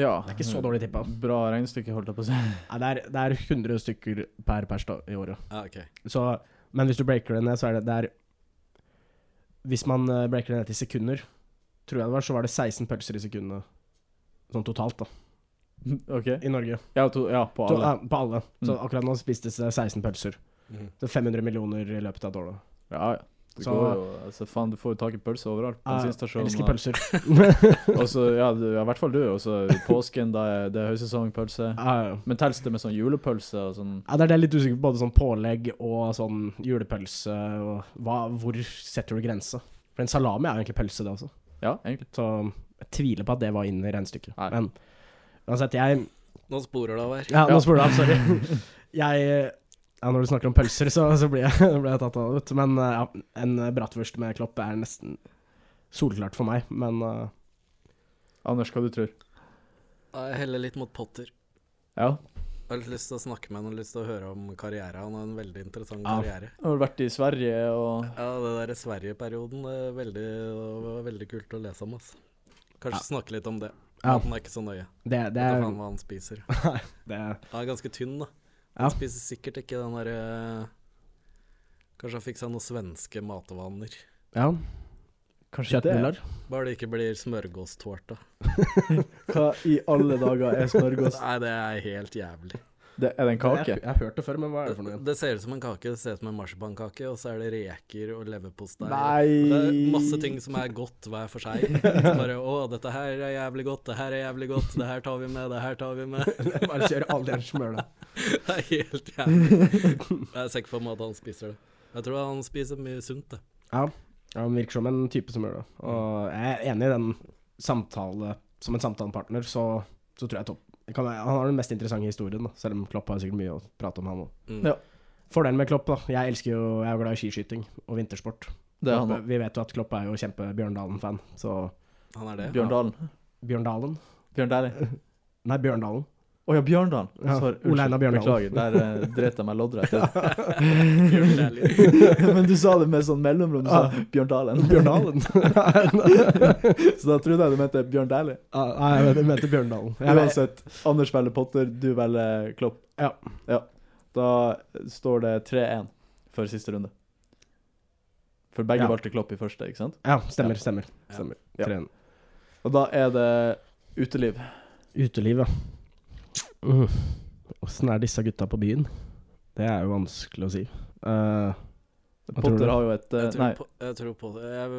Ja. Det er ikke så dårlig tippa. Bra regnestykke, holdt jeg på å si. Ja, det, er, det er 100 stykker per pers da, i året. Ja, okay. Så, men hvis du breaker det ned, så er det, det er Hvis man eh, breaker det ned til sekunder, tror jeg det var, så var det 16 pølser i sekundet. Sånn totalt, da. OK? I Norge. Ja, to, ja på To, alle. ja, på alle. Så Mm. akkurat nå spistes det 16 pølser. Mm. Er 500 millioner i løpet av et år, da. Ja, ja. Det Så- går jo Altså, faen, du får jo tak i pølse overalt. Ja, Bensinstasjon. elsker pølser. Og så, ja, du, ja, i hvert fall du. Og så påsken, da er det høysesongpølse. ja, ja. Men telles det med sånn julepølse og sånn Ja, det er det jeg er litt usikker på. Både sånn pålegg og sånn julepølse. Og hva, hvor setter du grensa? For en salami er jo egentlig pølse, det også. Ja, egentlig. Så jeg tviler på at det var inne i regnestykket. Men uansett, jeg Nå sporer det av her. Ja, Ja. nå sporer det av, sorry. jeg ja, Når du snakker om pølser, så, så blir, jeg, blir jeg tatt av det. Men eh, ja, en bratwurst med klopp er nesten solklart for meg. Men uh... Anders, hva du tror Jeg heller litt mot Potter. Ja. Jeg har litt lyst til å snakke med han og lyst til å høre om karriere. Han har en veldig interessant Ja. karriere. Ja, har vært i Sverige og Ja, det der Sverige-perioden det er veldig, det var veldig kult å lese om. Altså. Kanskje snakke litt om det. ja, Han er ikke så nøye. det, det, Vet er, faen hva han spiser. det Han er ganske tynn, da. Ja. Han spiser sikkert ikke den derre Kanskje han fikk seg noen svenske matvaner. Ja, Kanskje kjøttbuller. Bare det ikke blir smørgåstårta. Hva i alle dager er smørgås? Nei, det er helt jævlig. Det, er det en kake? jeg har hørt det før, men hva er det for noe? Det ser ut som en kake. Det ser ut som en marsipankake, og så er det reker og leverpostei. Det er masse ting som er godt hver for seg. Så bare 'Å, dette her er jævlig godt. Det her er jævlig godt. Det her tar vi med. Det her tar vi med'. Bare kjør all den smøla. Det er helt jævlig. Jeg er sikker på at han spiser det. Jeg tror han spiser mye sunt, det. Ja, han virker som en type som gjør det. Og jeg er enig i den samtale Som en samtalepartner, så, så tror jeg topp kan Han har den mest interessante historien, da, selv om Klopp har sikkert mye å prate om, han òg. Mm. Ja. Fordelen med Klopp, da Jeg elsker jo Jeg er glad i skiskyting og vintersport. Det er Klopp, han vi vet jo at Klopp er jo kjempe Bjørndalen-fan, så Han er det. Bjørndalen. Bjørndalen? Bjørndalen? Nei, Bjørndalen. Å ja, Bjørndalen. Ja. Bjørndalen. Beklager, der uh, dreit jeg meg loddrett ut. Men du sa det med sånn mellomrom. Du sa Bjørndalen. Bjørndalen? Så da trodde jeg du mente Bjørn Dæhlie. Ah, Nei, jeg mente- jeg mente Bjørndalen. Jeg Uansett, Anders velger Potter, du velger Klopp. Ja. Da står det 3-1 før siste runde. For begge Ja. valgte Klopp i første, ikke sant? Ja, stemmer, stemmer. Stemmer. Ja. 3-1. Og da er det uteliv. Uteliv, ja. Mm. Åssen er disse gutta på byen? Det er jo vanskelig å si. Uh, Hva tror du? Potter har jo et uh, Jeg tror, på, jeg tror på det. Jeg,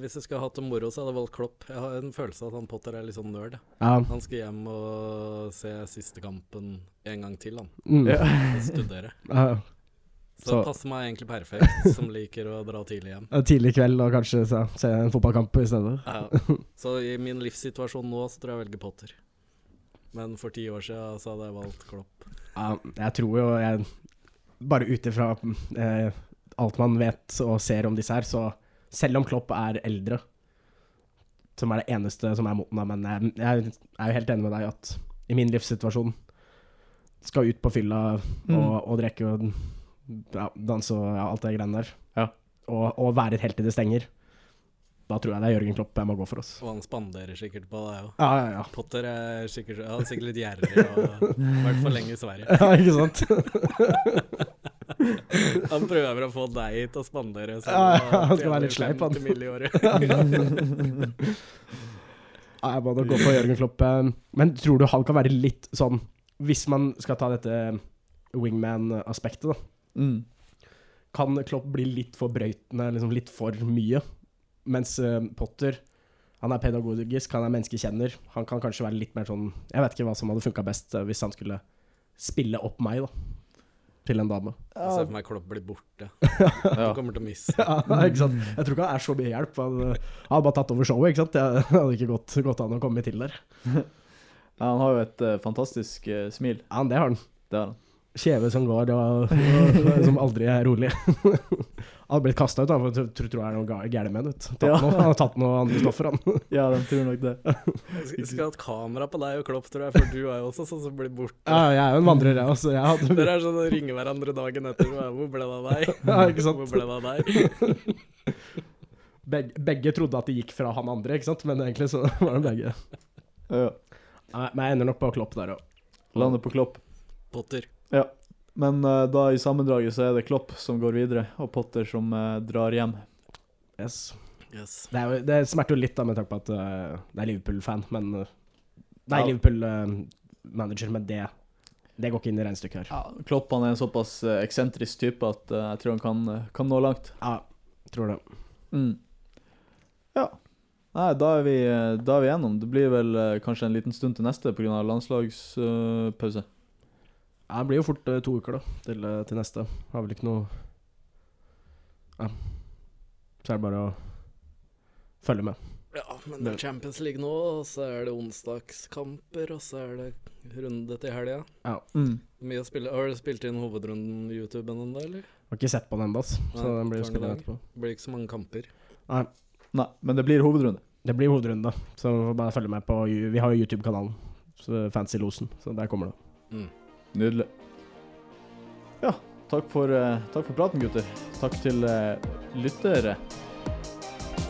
hvis jeg skulle hatt det moro, så hadde jeg valgt Klopp. Jeg har en følelse av at han Potter er litt sånn nerd. ja. Han skal hjem og se siste kampen en gang til, han. Mm. ja. Studere. Ja. Så, Så- det passer meg egentlig perfekt, som liker å dra tidlig hjem. Tidlig kveld og kanskje se, se en fotballkamp i stedet. Ja. Så i min livssituasjon nå, så tror jeg jeg velger Potter. Men for ti år siden så hadde jeg valgt Klopp. Ja, jeg tror jo jeg Bare ut ifra eh, alt man vet og ser om disse her, så selv om Klopp er eldre, som er det eneste som er mot den, men jeg, jeg er jo helt enig med deg at i min livssituasjon skal ut på fylla Mm. og, og drikke og ja, danse og ja, alt det greiene der, Ja. og, og være helt til det stenger, da tror jeg det er Jørgen Klopp jeg må gå for oss. Og han spanderer sikkert på deg òg. Ja, ja, ja. Potter er sikkert, ja, er sikkert litt gjerrig og vært for lenge i Sverige. Ja, ikke sant? Han prøver å få deg til å spandere. Ja, ja, han skal være litt sleip, han. 50 mill. i året. Ja, jeg må da gå for Jørgen Klopp. eh, Men tror du han kan være litt sånn Hvis man skal ta dette wingman-aspektet, da. Mm. Kan Klopp bli litt for brøytende, liksom litt for mye? Mens eh, Potter han er pedagogisk, han er menneskekjenner. Han kan kanskje være litt mer sånn Jeg vet ikke hva som hadde funka best eh, hvis han skulle spille opp meg, da. Til en dame. Jeg ser for meg Klopp blir borte. Ja. Han kommer til å miste. Ja, ikke sant? Jeg tror ikke han er så mye hjelp. Han, eh, han hadde bare tatt over showet, ikke sant? Det hadde ikke gått, gått an å komme til der. Ja, han har jo et uh, fantastisk uh, smil. Ja, det har han. Det har han. Kjeve som går, og, og som aldri er rolig. Han hadde blitt kasta ut, da, for jeg tror, tror det er noe gærent med han. Ja. han har tatt noe andre stoffer, han. Ja, de tror nok det. Skal- skal ha et kamera på deg og Klopp, tror jeg, for du er jo også sånn som blir borte. Ja, jeg er jo en vandrer, jeg også. Jeg hadde, Dere er sånn å ringe hverandre dagen etter. Hvor ble det av deg? Ja, ikke sant? Hvor ble det av deg? begge, begge trodde at det gikk fra han andre, ikke sant? men egentlig så var det begge. Ja. Nei, Men jeg ender nok på Klopp der òg. Lander på Klopp. Potter. Men eh, da i sammendraget så er det Klopp som går videre, og Potter som eh, drar hjem. Yes. Yes. Det, er jo, det smerter jo litt, da, med tanke på at uh, det er Liverpool-fan, men uh, Nei, Ja. Liverpool-manager, men det Det går ikke inn i regnestykket her. Ja, Klopp han er en såpass eksentrisk type at jeg tror han kan, kan nå langt. Ja, tror det. Mm. Ja. Nei, da er, vi, da er vi gjennom. Det blir vel kanskje en liten stund til neste pga. landslagspause. Ja, det blir jo fort eh, to uker, da, til, eh, til neste. Har vel ikke noe Ja. Så er det bare å følge med. Ja, men det er Champions League nå, og så er det onsdagskamper, og så er det runde til helga. Mm. Mye å spille. Har du spilt inn hovedrunden på YouTube ennå, eller? Har ikke sett på den ennå, så Nei, den blir jo dag. etterpå. Det blir ikke så mange kamper. Nei, Nei, men det blir hovedrunde. det blir hovedrunde, så bare følge med på Vi har jo YouTube-kanalen, Fancy Losen, så der kommer det. Mm. Nydelig. Ja, takk for, eh, takk for praten, gutter. Takk til eh, lyttere.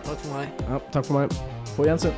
Takk for meg. Ja, takk for meg. På gjensyn.